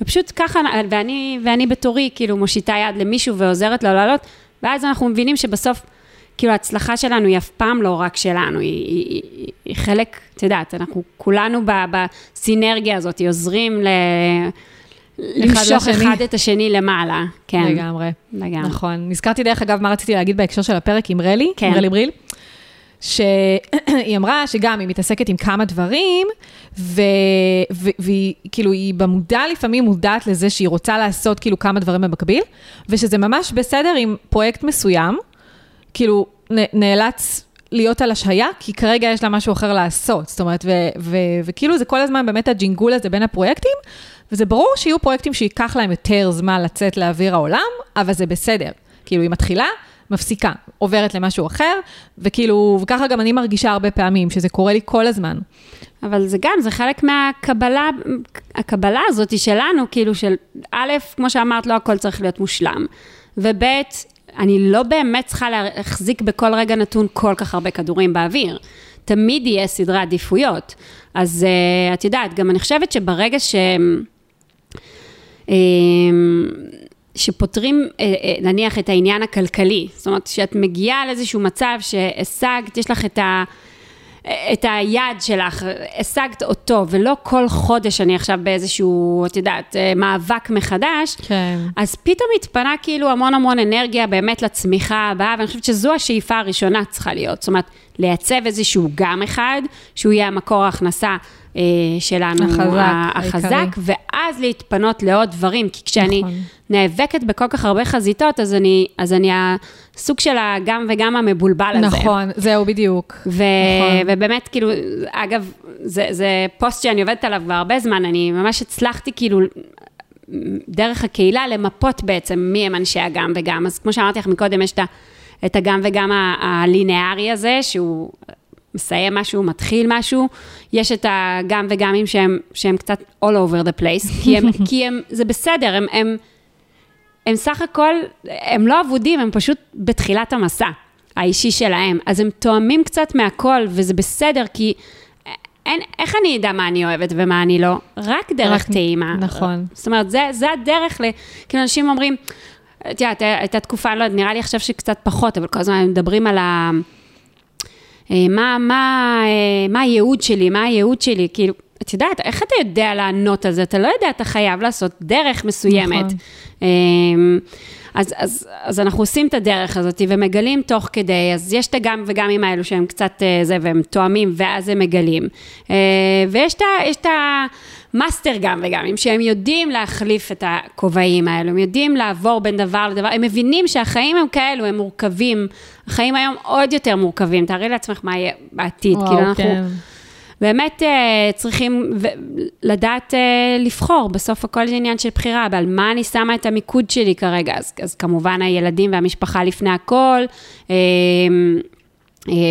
Speaker 2: ופשוט ככה, ואני, ואני בתורי, כאילו, מושיטה יד למישהו ועוזרת לו לעלות, ואז אנחנו מבינים שבסוף, כאילו, ההצלחה שלנו היא אף פעם לא רק שלנו, היא, היא, היא, היא חלק, את יודעת, אנחנו כולנו בסינרגיה הזאת, עוזרים ל... למשוך אחד את השני למעלה, כן.
Speaker 1: לגמרי. לגמרי. נכון. נזכרתי דרך אגב מה רציתי להגיד בהקשר של הפרק עם רלי, כן. עם רלי בריל. שהיא אמרה שגם היא מתעסקת עם כמה דברים, והיא כאילו, היא במודע לפעמים מודעת לזה שהיא רוצה לעשות כאילו כמה דברים במקביל, ושזה ממש בסדר עם פרויקט מסוים, כאילו נאלץ להיות על השהיה, כי כרגע יש לה משהו אחר לעשות. זאת אומרת, וכאילו זה כל הזמן באמת הג'ינגול הזה בין הפרויקטים, וזה ברור שיהיו פרויקטים שייקח להם יותר זמן לצאת לאוויר העולם, אבל זה בסדר. כאילו, היא מתחילה, מפסיקה, עוברת למשהו אחר, וכאילו, וככה גם אני מרגישה הרבה פעמים, שזה קורה לי כל הזמן.
Speaker 2: אבל זה גם, זה חלק מהקבלה, הקבלה הזאת שלנו, כאילו של, א', כמו שאמרת, לא הכל צריך להיות מושלם, וב', אני לא באמת צריכה להחזיק בכל רגע נתון כל כך הרבה כדורים באוויר. תמיד יהיה סדרי עדיפויות. אז uh, את יודעת, גם אני חושבת שברגע ש... Uh, שפותרים נניח את העניין הכלכלי, זאת אומרת שאת מגיעה לאיזשהו מצב שהשגת, יש לך את ה... את היעד שלך, השגת אותו, ולא כל חודש אני עכשיו באיזשהו, את יודעת, אה, מאבק מחדש,
Speaker 1: כן.
Speaker 2: אז פתאום התפנה כאילו המון המון אנרגיה באמת לצמיחה הבאה, ואני חושבת שזו השאיפה הראשונה צריכה להיות. זאת אומרת, לייצב איזשהו גם אחד, שהוא יהיה המקור ההכנסה אה, שלנו,
Speaker 1: החזק,
Speaker 2: החזק, ואז להתפנות לעוד דברים, כי כשאני נכון. נאבקת בכל כך הרבה חזיתות, אז אני, אז אני הסוג של הגם וגם המבולבל הזה.
Speaker 1: נכון, זהו בדיוק.
Speaker 2: ו- נכון. ובאמת, כאילו, אגב, זה, זה פוסט שאני עובדת עליו כבר הרבה זמן, אני ממש הצלחתי כאילו... דרך הקהילה למפות בעצם מי הם אנשי הגם וגם. אז כמו שאמרתי לך מקודם, יש את הגם וגם הלינארי הזה, שהוא מסיים משהו, מתחיל משהו, יש את הגם וגמים שהם, שהם קצת all over the place, כי הם, כי הם, זה בסדר, הם, הם, הם סך הכל, הם לא אבודים, הם פשוט בתחילת המסע האישי שלהם, אז הם תואמים קצת מהכל, וזה בסדר, כי אין, איך אני אדע מה אני אוהבת ומה אני לא? רק דרך רק, טעימה.
Speaker 1: נכון.
Speaker 2: זאת אומרת, זה, זה הדרך, ל... כאילו אנשים אומרים, את יודעת, הייתה תקופה, לא נראה לי עכשיו שקצת פחות, אבל כל הזמן מדברים על ה... אה, מה, מה, אה, מה הייעוד שלי, מה הייעוד שלי, כאילו, את יודעת, איך אתה יודע לענות על זה? אתה לא יודע, אתה חייב לעשות דרך מסוימת. נכון. אמ, אז, אז, אז אנחנו עושים את הדרך הזאת ומגלים תוך כדי, אז יש את הגם וגם עם האלו שהם קצת אה, זה, והם תואמים, ואז הם מגלים. ויש את המאסטר גם וגם, שהם יודעים להחליף את הכובעים האלו, הם יודעים לעבור בין דבר לדבר, הם מבינים שהחיים הם כאלו, הם מורכבים. החיים היום עוד יותר מורכבים, תארי לעצמך מה יהיה בעתיד, וואו, כאילו אנחנו... כן. באמת uh, צריכים לדעת uh, לבחור, בסוף הכל זה עניין של בחירה, ועל מה אני שמה את המיקוד שלי כרגע, אז, אז כמובן הילדים והמשפחה לפני הכל, uh,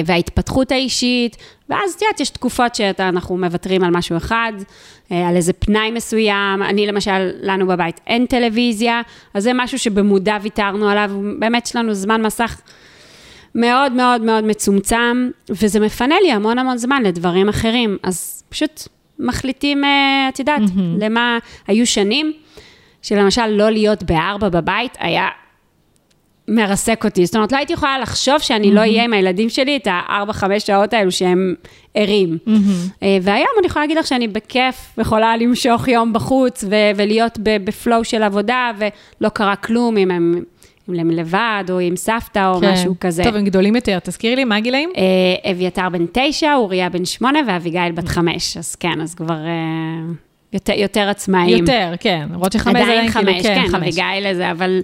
Speaker 2: וההתפתחות האישית, ואז את יודעת, יש תקופות שאנחנו מוותרים על משהו אחד, uh, על איזה פנאי מסוים, אני למשל, לנו בבית אין טלוויזיה, אז זה משהו שבמודע ויתרנו עליו, באמת יש לנו זמן מסך. מאוד מאוד מאוד מצומצם, וזה מפנה לי המון המון זמן לדברים אחרים. אז פשוט מחליטים, אה, את יודעת, mm-hmm. למה היו שנים, שלמשל לא להיות בארבע בבית היה מרסק אותי. זאת אומרת, לא הייתי יכולה לחשוב שאני mm-hmm. לא אהיה עם הילדים שלי את הארבע, חמש שעות האלו שהם ערים. Mm-hmm. והיום אני יכולה להגיד לך שאני בכיף יכולה למשוך יום בחוץ ו- ולהיות בפלואו של עבודה, ולא קרה כלום אם הם... אם הם לבד, או עם סבתא, או כן. משהו כזה.
Speaker 1: טוב, הם גדולים יותר. תזכירי לי, מה הגילאים?
Speaker 2: אה, אביתר בן תשע, אוריה בן שמונה, ואביגיל בת חמש. אז כן, אז כבר... אה, יותר, יותר עצמאים.
Speaker 1: יותר, כן, למרות שחמש זה
Speaker 2: עדיין כאילו, כן, כן, חמש. אביגיל לזה, אבל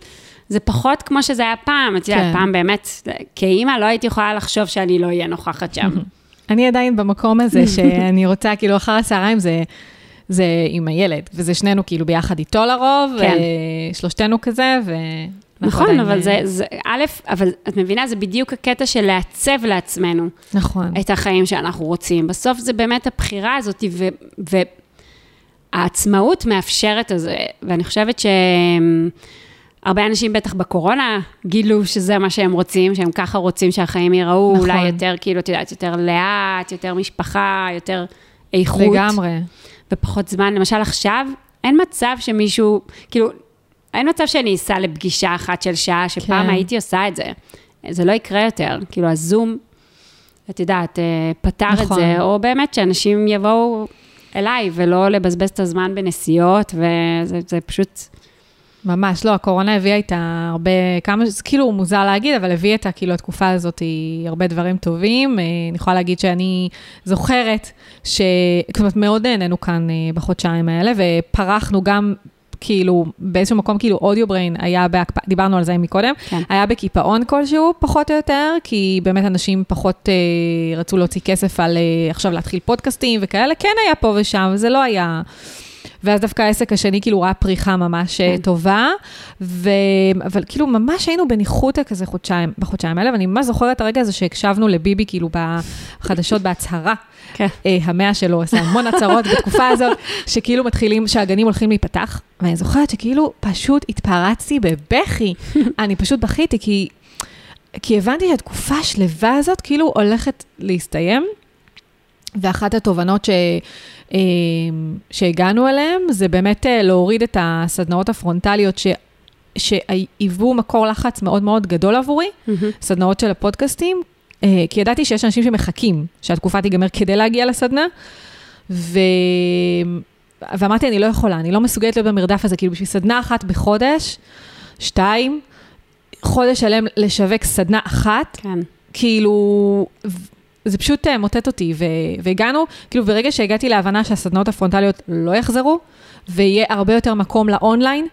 Speaker 2: זה פחות כמו שזה היה פעם. את יודעת, כן. פעם באמת, כאימא לא הייתי יכולה לחשוב שאני לא אהיה נוכחת שם.
Speaker 1: אני עדיין במקום הזה שאני רוצה, כאילו, אחר הצהריים זה... זה עם הילד, וזה שנינו כאילו ביחד איתו לרוב, כן. שלושתנו כזה, ו...
Speaker 2: נכון, אבל זה, זה, א', אבל את מבינה, זה בדיוק הקטע של לעצב לעצמנו.
Speaker 1: נכון.
Speaker 2: את החיים שאנחנו רוצים. בסוף זה באמת הבחירה הזאת, ו, והעצמאות מאפשרת את זה, ואני חושבת שהרבה אנשים בטח בקורונה גילו שזה מה שהם רוצים, שהם ככה רוצים שהחיים ייראו, נכון. אולי יותר, כאילו, את יודעת, יותר לאט, יותר משפחה, יותר איכות.
Speaker 1: לגמרי.
Speaker 2: ופחות זמן. למשל עכשיו, אין מצב שמישהו, כאילו, אין מצב שאני אסע לפגישה אחת של שעה, שפעם כן. הייתי עושה את זה. זה לא יקרה יותר. כאילו, הזום, את יודעת, אה, פתר נכון. את זה, נכון. או באמת שאנשים יבואו אליי, ולא לבזבז את הזמן בנסיעות, וזה פשוט...
Speaker 1: ממש, לא, הקורונה הביאה איתה הרבה, כמה, זה כאילו מוזר להגיד, אבל הביאה איתה, כאילו, התקופה הזאת היא הרבה דברים טובים. אה, אני יכולה להגיד שאני זוכרת ש... זאת אומרת, מאוד נהנינו כאן אה, בחודשיים האלה, ופרחנו גם כאילו, באיזשהו מקום, כאילו, אודיו בריין היה בהקפאה, דיברנו על זה מקודם, כן. היה בקיפאון כלשהו, פחות או יותר, כי באמת אנשים פחות אה, רצו להוציא כסף על אה, עכשיו להתחיל פודקאסטים וכאלה, כן היה פה ושם, זה לא היה... ואז דווקא העסק השני כאילו ראה פריחה ממש אה, כן. טובה, ו... אבל כאילו ממש היינו בניחותא כזה חודשיים, בחודשיים האלה, ואני ממש זוכרת את הרגע הזה שהקשבנו לביבי כאילו בחדשות בהצהרה. כן. אה, המאה שלו עשה המון הצהרות בתקופה הזאת, שכאילו מתחילים, שהגנים הולכים להיפתח, ואני זוכרת שכאילו פשוט התפרצתי בבכי. אני פשוט בכיתי, כי, כי הבנתי שהתקופה השלווה הזאת כאילו הולכת להסתיים. ואחת התובנות ש... אה, שהגענו אליהן, זה באמת אה, להוריד את הסדנאות הפרונטליות ש... שהיוו מקור לחץ מאוד מאוד גדול עבורי, mm-hmm. סדנאות של הפודקאסטים, אה, כי ידעתי שיש אנשים שמחכים שהתקופה תיגמר כדי להגיע לסדנה, ו... ואמרתי, אני לא יכולה, אני לא מסוגלת להיות במרדף הזה, כאילו בשביל סדנה אחת בחודש, שתיים, חודש שלם לשווק סדנה אחת, כן. כאילו, זה פשוט אה, מוטט אותי, ו- והגענו, כאילו ברגע שהגעתי להבנה שהסדנאות הפרונטליות לא יחזרו, ויהיה הרבה יותר מקום לאונליין,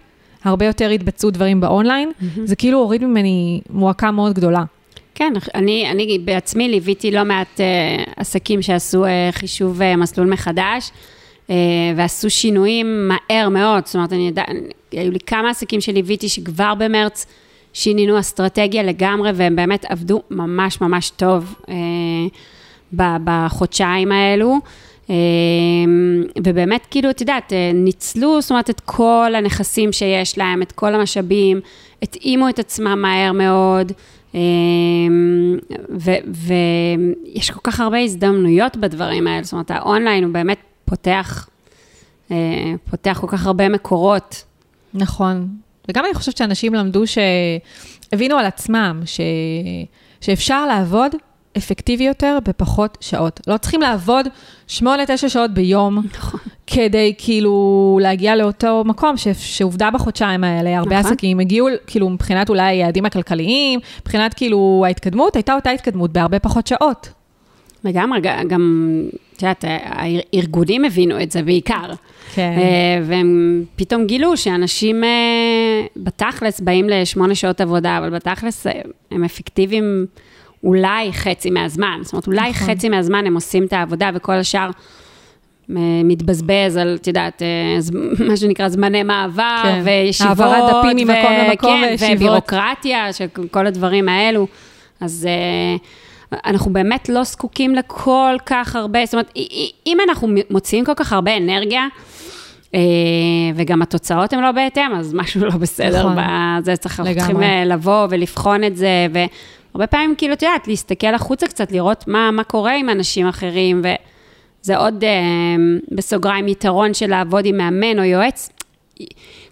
Speaker 1: הרבה יותר יתבצעו דברים באונליין, mm-hmm. זה כאילו הוריד ממני מועקה מאוד גדולה.
Speaker 2: כן, אני, אני בעצמי ליוויתי לא מעט uh, עסקים שעשו uh, חישוב uh, מסלול מחדש, uh, ועשו שינויים מהר מאוד, זאת אומרת, אני יודע, היו לי כמה עסקים שליוויתי שכבר במרץ שינינו אסטרטגיה לגמרי, והם באמת עבדו ממש ממש טוב uh, בחודשיים האלו. ובאמת, כאילו, את יודעת, ניצלו, זאת אומרת, את כל הנכסים שיש להם, את כל המשאבים, התאימו את עצמם מהר מאוד, אמ, ויש כל כך הרבה הזדמנויות בדברים האלה, זאת אומרת, האונליין הוא באמת פותח, אה, פותח כל כך הרבה מקורות.
Speaker 1: נכון. וגם אני חושבת שאנשים למדו, שהבינו על עצמם, ש... שאפשר לעבוד אפקטיבי יותר בפחות שעות. לא צריכים לעבוד 8-9 שעות ביום, נכון. כדי כאילו להגיע לאותו מקום ש, שעובדה בחודשיים האלה, הרבה נכון. עסקים הגיעו, כאילו מבחינת אולי היעדים הכלכליים, מבחינת כאילו ההתקדמות, הייתה אותה התקדמות בהרבה פחות שעות.
Speaker 2: לגמרי, גם, את יודעת, הארגונים הבינו את זה בעיקר. כן. אה, והם פתאום גילו שאנשים אה, בתכלס באים לשמונה שעות עבודה, אבל בתכלס אה, הם אפקטיביים. אולי חצי מהזמן, זאת אומרת, אולי נכון. חצי מהזמן הם עושים את העבודה וכל השאר מתבזבז על, את יודעת, מה שנקרא זמני מעבר, כן. וישיבות.
Speaker 1: העברת דפים ממקום למקום
Speaker 2: כן, וישיבות. ובירוקרטיה, כל הדברים האלו. אז uh, אנחנו באמת לא זקוקים לכל כך הרבה, זאת אומרת, אם אנחנו מוציאים כל כך הרבה אנרגיה, uh, וגם התוצאות הן לא בהתאם, אז משהו לא בסדר. נכון. בזה צריך, אנחנו צריכים לבוא ולבחון את זה, ו... הרבה פעמים, כאילו, את יודעת, להסתכל החוצה קצת, לראות מה, מה קורה עם אנשים אחרים, וזה עוד, אה, בסוגריים, יתרון של לעבוד עם מאמן או יועץ.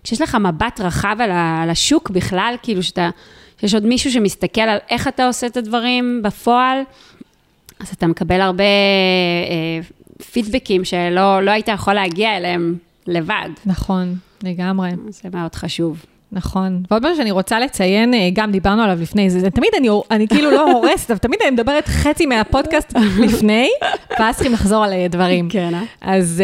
Speaker 2: כשיש לך מבט רחב על השוק בכלל, כאילו שאתה, שיש עוד מישהו שמסתכל על איך אתה עושה את הדברים בפועל, אז אתה מקבל הרבה אה, פידבקים שלא לא היית יכול להגיע אליהם לבד.
Speaker 1: נכון, לגמרי.
Speaker 2: זה מאוד חשוב.
Speaker 1: נכון. ועוד משהו שאני רוצה לציין, אה, גם דיברנו עליו לפני, זה, זה תמיד אני, אני כאילו לא הורסת, אבל תמיד אני מדברת חצי מהפודקאסט לפני, ואז צריכים לחזור על אה, דברים.
Speaker 2: כן, אה?
Speaker 1: אז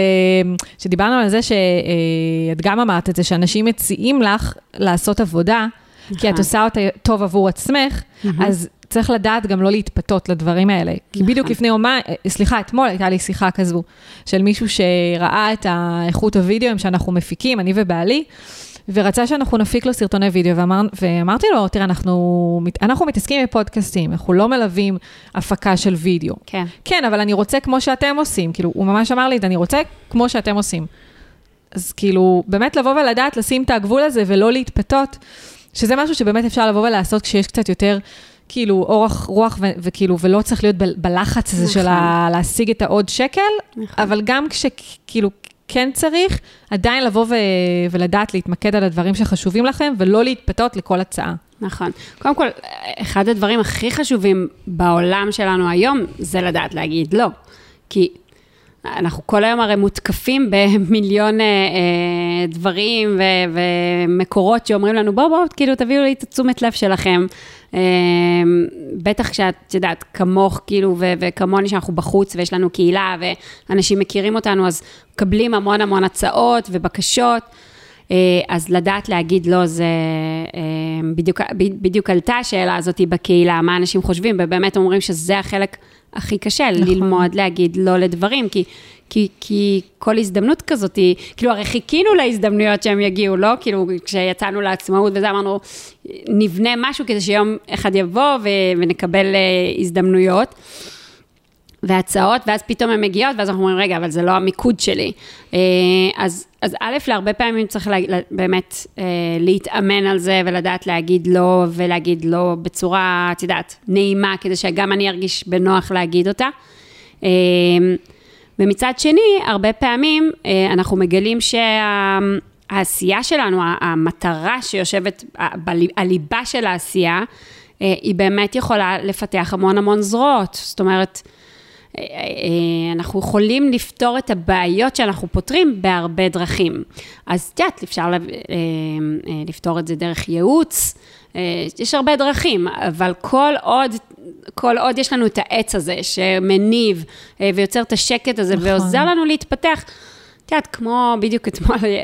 Speaker 1: כשדיברנו על זה שאת גם אמרת את זה, שאנשים מציעים לך לעשות עבודה, כי את נכון. עושה אותה טוב עבור עצמך, אז צריך לדעת גם לא להתפתות לדברים האלה. כי בדיוק נכון. לפני יומיים, סליחה, אתמול הייתה לי שיחה כזו, של מישהו שראה את האיכות הוידאוים שאנחנו מפיקים, אני ובעלי, ורצה שאנחנו נפיק לו סרטוני וידאו, ואמר, ואמרתי לו, תראה, אנחנו, אנחנו מתעסקים בפודקאסטים, אנחנו לא מלווים הפקה של וידאו.
Speaker 2: כן.
Speaker 1: כן, אבל אני רוצה כמו שאתם עושים, כאילו, הוא ממש אמר לי, אני רוצה כמו שאתם עושים. אז כאילו, באמת לבוא ולדעת, לשים את הגבול הזה ולא להתפתות, שזה משהו שבאמת אפשר לבוא ולעשות כשיש קצת יותר... כאילו, אורך רוח, ו- וכאילו, ולא צריך להיות ב- בלחץ הזה של ה- נכון. להשיג את העוד שקל, נכון. אבל גם כשכאילו, כן צריך עדיין לבוא ו- ולדעת להתמקד על הדברים שחשובים לכם, ולא להתפתות לכל הצעה.
Speaker 2: נכון. קודם כל, אחד הדברים הכי חשובים בעולם שלנו היום, זה לדעת להגיד לא. כי אנחנו כל היום הרי מותקפים במיליון אה, אה, דברים ו- ומקורות שאומרים לנו, בואו, בואו, כאילו, תביאו לי את תשומת לב שלכם. אה, בטח כשאת יודעת, כמוך, כאילו, ו- וכמוני, שאנחנו בחוץ ויש לנו קהילה ואנשים מכירים אותנו, אז מקבלים המון המון הצעות ובקשות. אה, אז לדעת להגיד לא, זה אה, בדיוק, בדיוק עלתה השאלה הזאת בקהילה, מה אנשים חושבים, ובאמת אומרים שזה החלק הכי קשה, נכון. ללמוד להגיד לא לדברים, כי, כי, כי כל הזדמנות כזאת היא, כאילו הרי חיכינו להזדמנויות שהם יגיעו, לא? כאילו כשיצאנו לעצמאות וזה, אמרנו, נבנה משהו כדי שיום אחד יבוא ו, ונקבל uh, הזדמנויות. והצעות, ואז פתאום הן מגיעות, ואז אנחנו אומרים, רגע, אבל זה לא המיקוד שלי. אה, אז, אז א', להרבה פעמים צריך לה, באמת אה, להתאמן על זה ולדעת להגיד לא, ולהגיד לא בצורה, את יודעת, נעימה, כדי שגם אני ארגיש בנוח להגיד אותה. אה, ומצד שני, הרבה פעמים אנחנו מגלים שהעשייה שלנו, המטרה שיושבת, הליבה של העשייה, היא באמת יכולה לפתח המון המון זרועות. זאת אומרת, אנחנו יכולים לפתור את הבעיות שאנחנו פותרים בהרבה דרכים. אז את יודעת, אפשר לפתור את זה דרך ייעוץ, יש הרבה דרכים, אבל כל עוד כל עוד יש לנו את העץ הזה שמניב אה, ויוצר את השקט הזה נכון. ועוזר לנו להתפתח, את יודעת, כמו בדיוק אתמול, אה,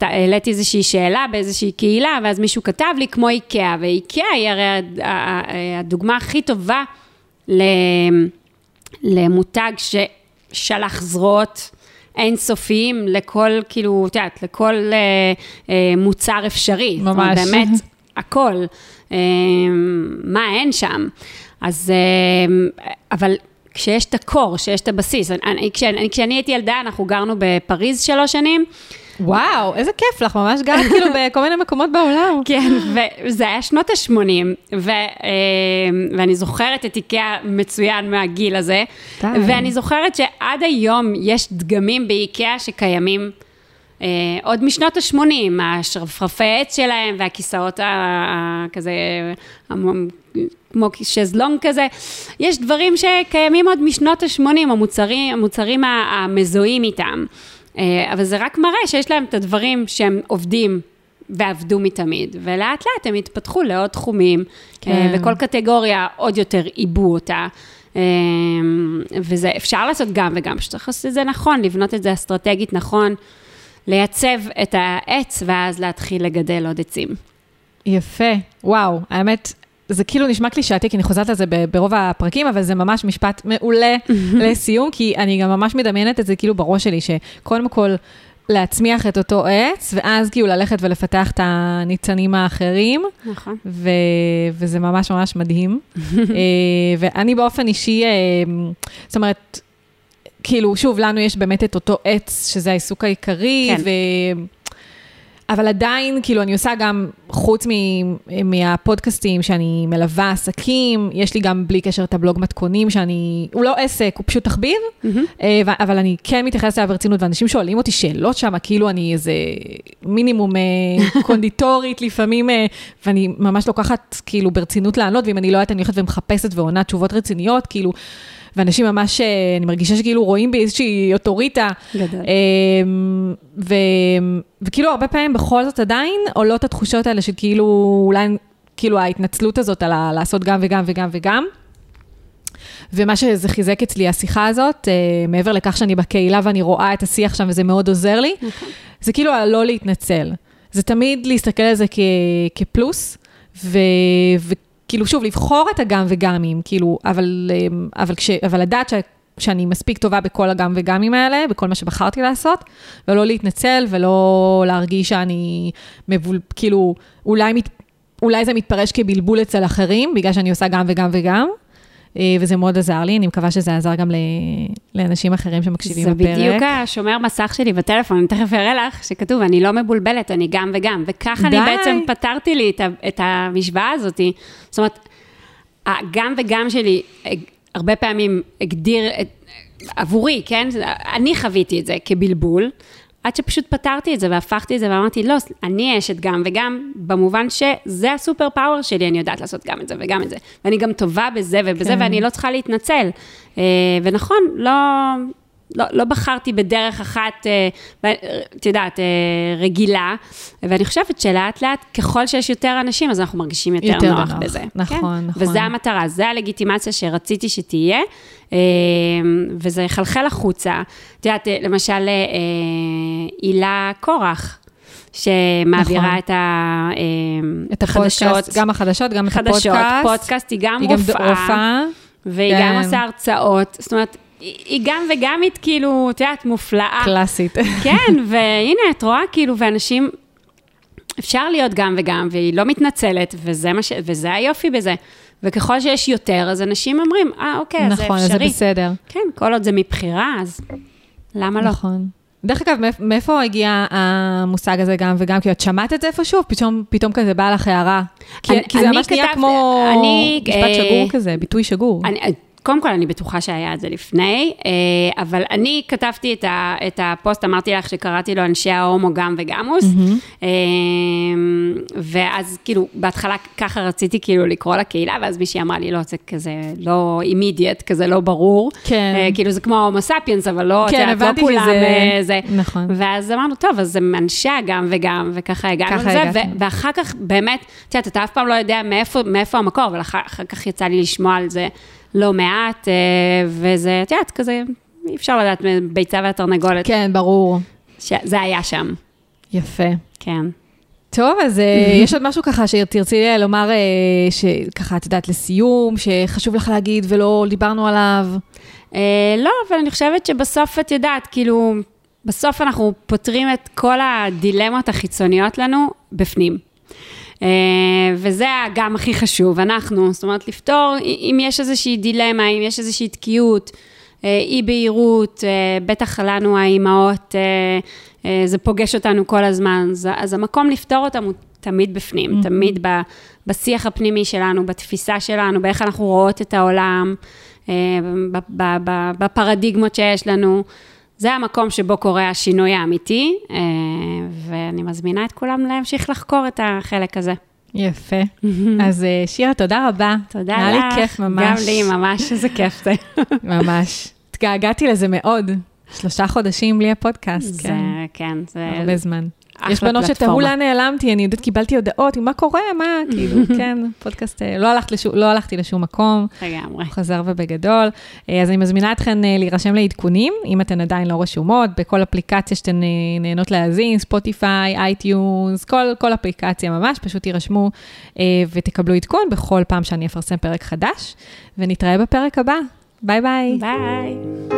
Speaker 2: העליתי איזושהי שאלה באיזושהי קהילה, ואז מישהו כתב לי, כמו איקאה, ואיקאה היא הרי הדוגמה הכי טובה למותג ששלח זרועות אינסופיים לכל, כאילו, את יודעת, לכל אה, מוצר אפשרי.
Speaker 1: ממש.
Speaker 2: זאת אומרת, באמת, הכל. אמ, מה אין שם. אז, אמ, אבל כשיש את הקור, כשיש את הבסיס, אני, כשאני, כשאני הייתי ילדה, אנחנו גרנו בפריז שלוש שנים.
Speaker 1: וואו, איזה כיף לך, ממש גרת כאילו בכל מיני מקומות בעולם.
Speaker 2: כן, וזה היה שנות ה-80, ו, אמ, ואני זוכרת את איקאה מצוין מהגיל הזה, די. ואני זוכרת שעד היום יש דגמים באיקאה שקיימים. אה, עוד משנות ה-80, השרפרפי עץ שלהם והכיסאות הכזה, כמו שזלונג כזה, יש דברים שקיימים עוד משנות ה-80, המוצרים, המוצרים המזוהים איתם. אה, אבל זה רק מראה שיש להם את הדברים שהם עובדים ועבדו מתמיד, ולאט לאט הם התפתחו לעוד תחומים, כן. אה, וכל קטגוריה עוד יותר עיבו אותה. וזה אפשר לעשות גם וגם, פשוט צריך לעשות את זה נכון, לבנות את זה אסטרטגית נכון. לייצב את העץ, ואז להתחיל לגדל עוד עצים.
Speaker 1: יפה, וואו, האמת, זה כאילו נשמע קלישאתי, כי אני חוזרת על זה ברוב הפרקים, אבל זה ממש משפט מעולה לסיום, כי אני גם ממש מדמיינת את זה כאילו בראש שלי, שקודם כל... להצמיח את אותו עץ, ואז כאילו ללכת ולפתח את הניצנים האחרים.
Speaker 2: נכון.
Speaker 1: ו- וזה ממש ממש מדהים. אה, ואני באופן אישי, אה, זאת אומרת, כאילו, שוב, לנו יש באמת את אותו עץ, שזה העיסוק העיקרי, כן. ו... אבל עדיין, כאילו, אני עושה גם, חוץ מ- מהפודקאסטים שאני מלווה עסקים, יש לי גם בלי קשר את הבלוג מתכונים, שאני, הוא לא עסק, הוא פשוט תחביב, mm-hmm. אבל אני כן מתייחסת אליו ברצינות, ואנשים שואלים אותי שאלות שם, כאילו אני איזה מינימום אה, קונדיטורית לפעמים, ואני ממש לוקחת, כאילו, ברצינות לענות, ואם אני לא יודעת, אני הולכת ומחפשת ועונה תשובות רציניות, כאילו... ואנשים ממש, אה, אני מרגישה שכאילו רואים בי איזושהי אוטוריטה.
Speaker 2: גדול.
Speaker 1: אמ, ו, וכאילו הרבה פעמים בכל זאת עדיין עולות התחושות האלה של כאילו, אולי, כאילו ההתנצלות הזאת על לעשות גם וגם וגם וגם. ומה שזה חיזק אצלי, השיחה הזאת, אה, מעבר לכך שאני בקהילה ואני רואה את השיח שם וזה מאוד עוזר לי, נכון. זה כאילו הלא להתנצל. זה תמיד להסתכל על זה כ, כפלוס, ו, כאילו, שוב, לבחור את הגם וגמים, כאילו, אבל, אמ, אבל, כש, אבל לדעת ש, שאני מספיק טובה בכל הגם וגמים האלה, בכל מה שבחרתי לעשות, ולא להתנצל ולא להרגיש שאני מבול, כאילו, אולי, מת, אולי זה מתפרש כבלבול אצל אחרים, בגלל שאני עושה גם וגם וגם. אה, וזה מאוד עזר לי, אני מקווה שזה עזר גם לאנשים אחרים שמקשיבים
Speaker 2: בפרק. זה בדיוק השומר מסך שלי בטלפון, אני תכף אראה לך, שכתוב, אני לא מבולבלת, אני גם וגם. וככה די. אני בעצם פתרתי לי את, את המשוואה הזאת. זאת אומרת, הגם וגם שלי, הרבה פעמים הגדיר את, עבורי, כן? אני חוויתי את זה כבלבול, עד שפשוט פתרתי את זה והפכתי את זה ואמרתי, לא, אני אשת גם וגם, במובן שזה הסופר פאוור שלי, אני יודעת לעשות גם את זה וגם את זה. ואני גם טובה בזה ובזה, כן. ואני לא צריכה להתנצל. אה, ונכון, לא, לא, לא בחרתי בדרך אחת, אה, את יודעת, אה, רגילה, ואני חושבת שלאט לאט, ככל שיש יותר אנשים, אז אנחנו מרגישים יותר, יותר נוח נוח בזה.
Speaker 1: נכון, כן? נכון.
Speaker 2: וזו המטרה, זו הלגיטימציה שרציתי שתהיה, אה, וזה יחלחל החוצה. את יודעת, למשל, הילה קורח. שמעבירה נכון. את, ה,
Speaker 1: את החדשות. גם החדשות, גם את
Speaker 2: הפודקאסט. חדשות, פודקאסט, היא גם היא רופאה. והיא כן. גם עושה הרצאות. זאת אומרת, היא גם וגמית, כאילו, את יודעת, מופלאה.
Speaker 1: קלאסית.
Speaker 2: כן, והנה, את רואה, כאילו, ואנשים, אפשר להיות גם וגם, והיא לא מתנצלת, וזה, ש... וזה היופי בזה. וככל שיש יותר, אז אנשים אומרים, אה, אוקיי, אז
Speaker 1: נכון,
Speaker 2: זה אפשרי.
Speaker 1: נכון, זה בסדר.
Speaker 2: כן, כל עוד זה מבחירה, אז למה לא?
Speaker 1: נכון. דרך אגב, מאיפה הגיע המושג הזה גם וגם? כי את שמעת את זה איפשהו? פתאום, פתאום כזה בא לך הערה. כי, אני, כי זה ממש נהיה כמו אני, משפט אה, שגור כזה, ביטוי שגור.
Speaker 2: אני, קודם כל, אני בטוחה שהיה את זה לפני, אה, אבל אני כתבתי את, ה, את הפוסט, אמרתי לך שקראתי לו אנשי ההומו גם וגמוס, mm-hmm. ואז כאילו, בהתחלה ככה רציתי כאילו לקרוא לקהילה, ואז מישהי אמרה לי, לא, זה כזה לא אימידיאט, כזה לא ברור. כן. כאילו, זה כמו ההומו ספיאנס, אבל לא,
Speaker 1: כן,
Speaker 2: את יודעת, לא כולם
Speaker 1: שזה... זה. נכון.
Speaker 2: ואז אמרנו, טוב, אז זה אנשי הגם וגם, וככה הגענו לזה, ו- ואחר כך באמת, את יודעת, אתה אף פעם לא יודע מאיפה, מאיפה המקור, אבל אחר, אחר כך יצא לי לשמוע על זה לא מעט, אה, וזה, את יודעת, כזה, אי אפשר לדעת, ביצה והתרנגולת.
Speaker 1: כן, ברור.
Speaker 2: זה היה שם.
Speaker 1: יפה.
Speaker 2: כן.
Speaker 1: טוב, אז אה, יש עוד משהו ככה שתרצי לומר, אה, שככה, את יודעת, לסיום, שחשוב לך להגיד ולא דיברנו עליו?
Speaker 2: לא, אבל אני חושבת שבסוף, את יודעת, כאילו, בסוף אנחנו פותרים את כל הדילמות החיצוניות לנו בפנים. אה, וזה גם הכי חשוב, אנחנו, זאת אומרת, לפתור, אם יש איזושהי דילמה, אם יש איזושהי תקיעות, אה, אי בהירות, אה, בטח לנו האימהות, זה פוגש אותנו כל הזמן, אז המקום לפתור אותם הוא תמיד בפנים, mm-hmm. תמיד בשיח הפנימי שלנו, בתפיסה שלנו, באיך אנחנו רואות את העולם, בפרדיגמות שיש לנו. זה המקום שבו קורה השינוי האמיתי, אה, ואני מזמינה את כולם להמשיך לחקור את החלק הזה.
Speaker 1: יפה. אז אה, שירה, תודה רבה.
Speaker 2: תודה לך.
Speaker 1: היה לי כיף ממש.
Speaker 2: גם לי, ממש, איזה כיף זה.
Speaker 1: ממש. התגעגעתי לזה מאוד. שלושה חודשים בלי הפודקאסט,
Speaker 2: זה,
Speaker 1: כן.
Speaker 2: כן, זה...
Speaker 1: הרבה זמן. יש בנות שתהו לאן נעלמתי, אני יודעת, קיבלתי הודעות, מה קורה, מה, כאילו, כן, פודקאסט, אה, לא, הלכת לשום, לא הלכתי לשום מקום.
Speaker 2: לגמרי.
Speaker 1: חזר ובגדול. אה, אז אני מזמינה אתכן אה, להירשם לעדכונים, אם אתן עדיין לא רשומות, בכל אפליקציה שאתן נהנות להאזין, Spotify, iTunes, כל, כל אפליקציה ממש, פשוט תירשמו ותקבלו עדכון בכל פעם שאני אפרסם פרק חדש, ונתראה בפרק הבא. ביי ביי.
Speaker 2: ביי.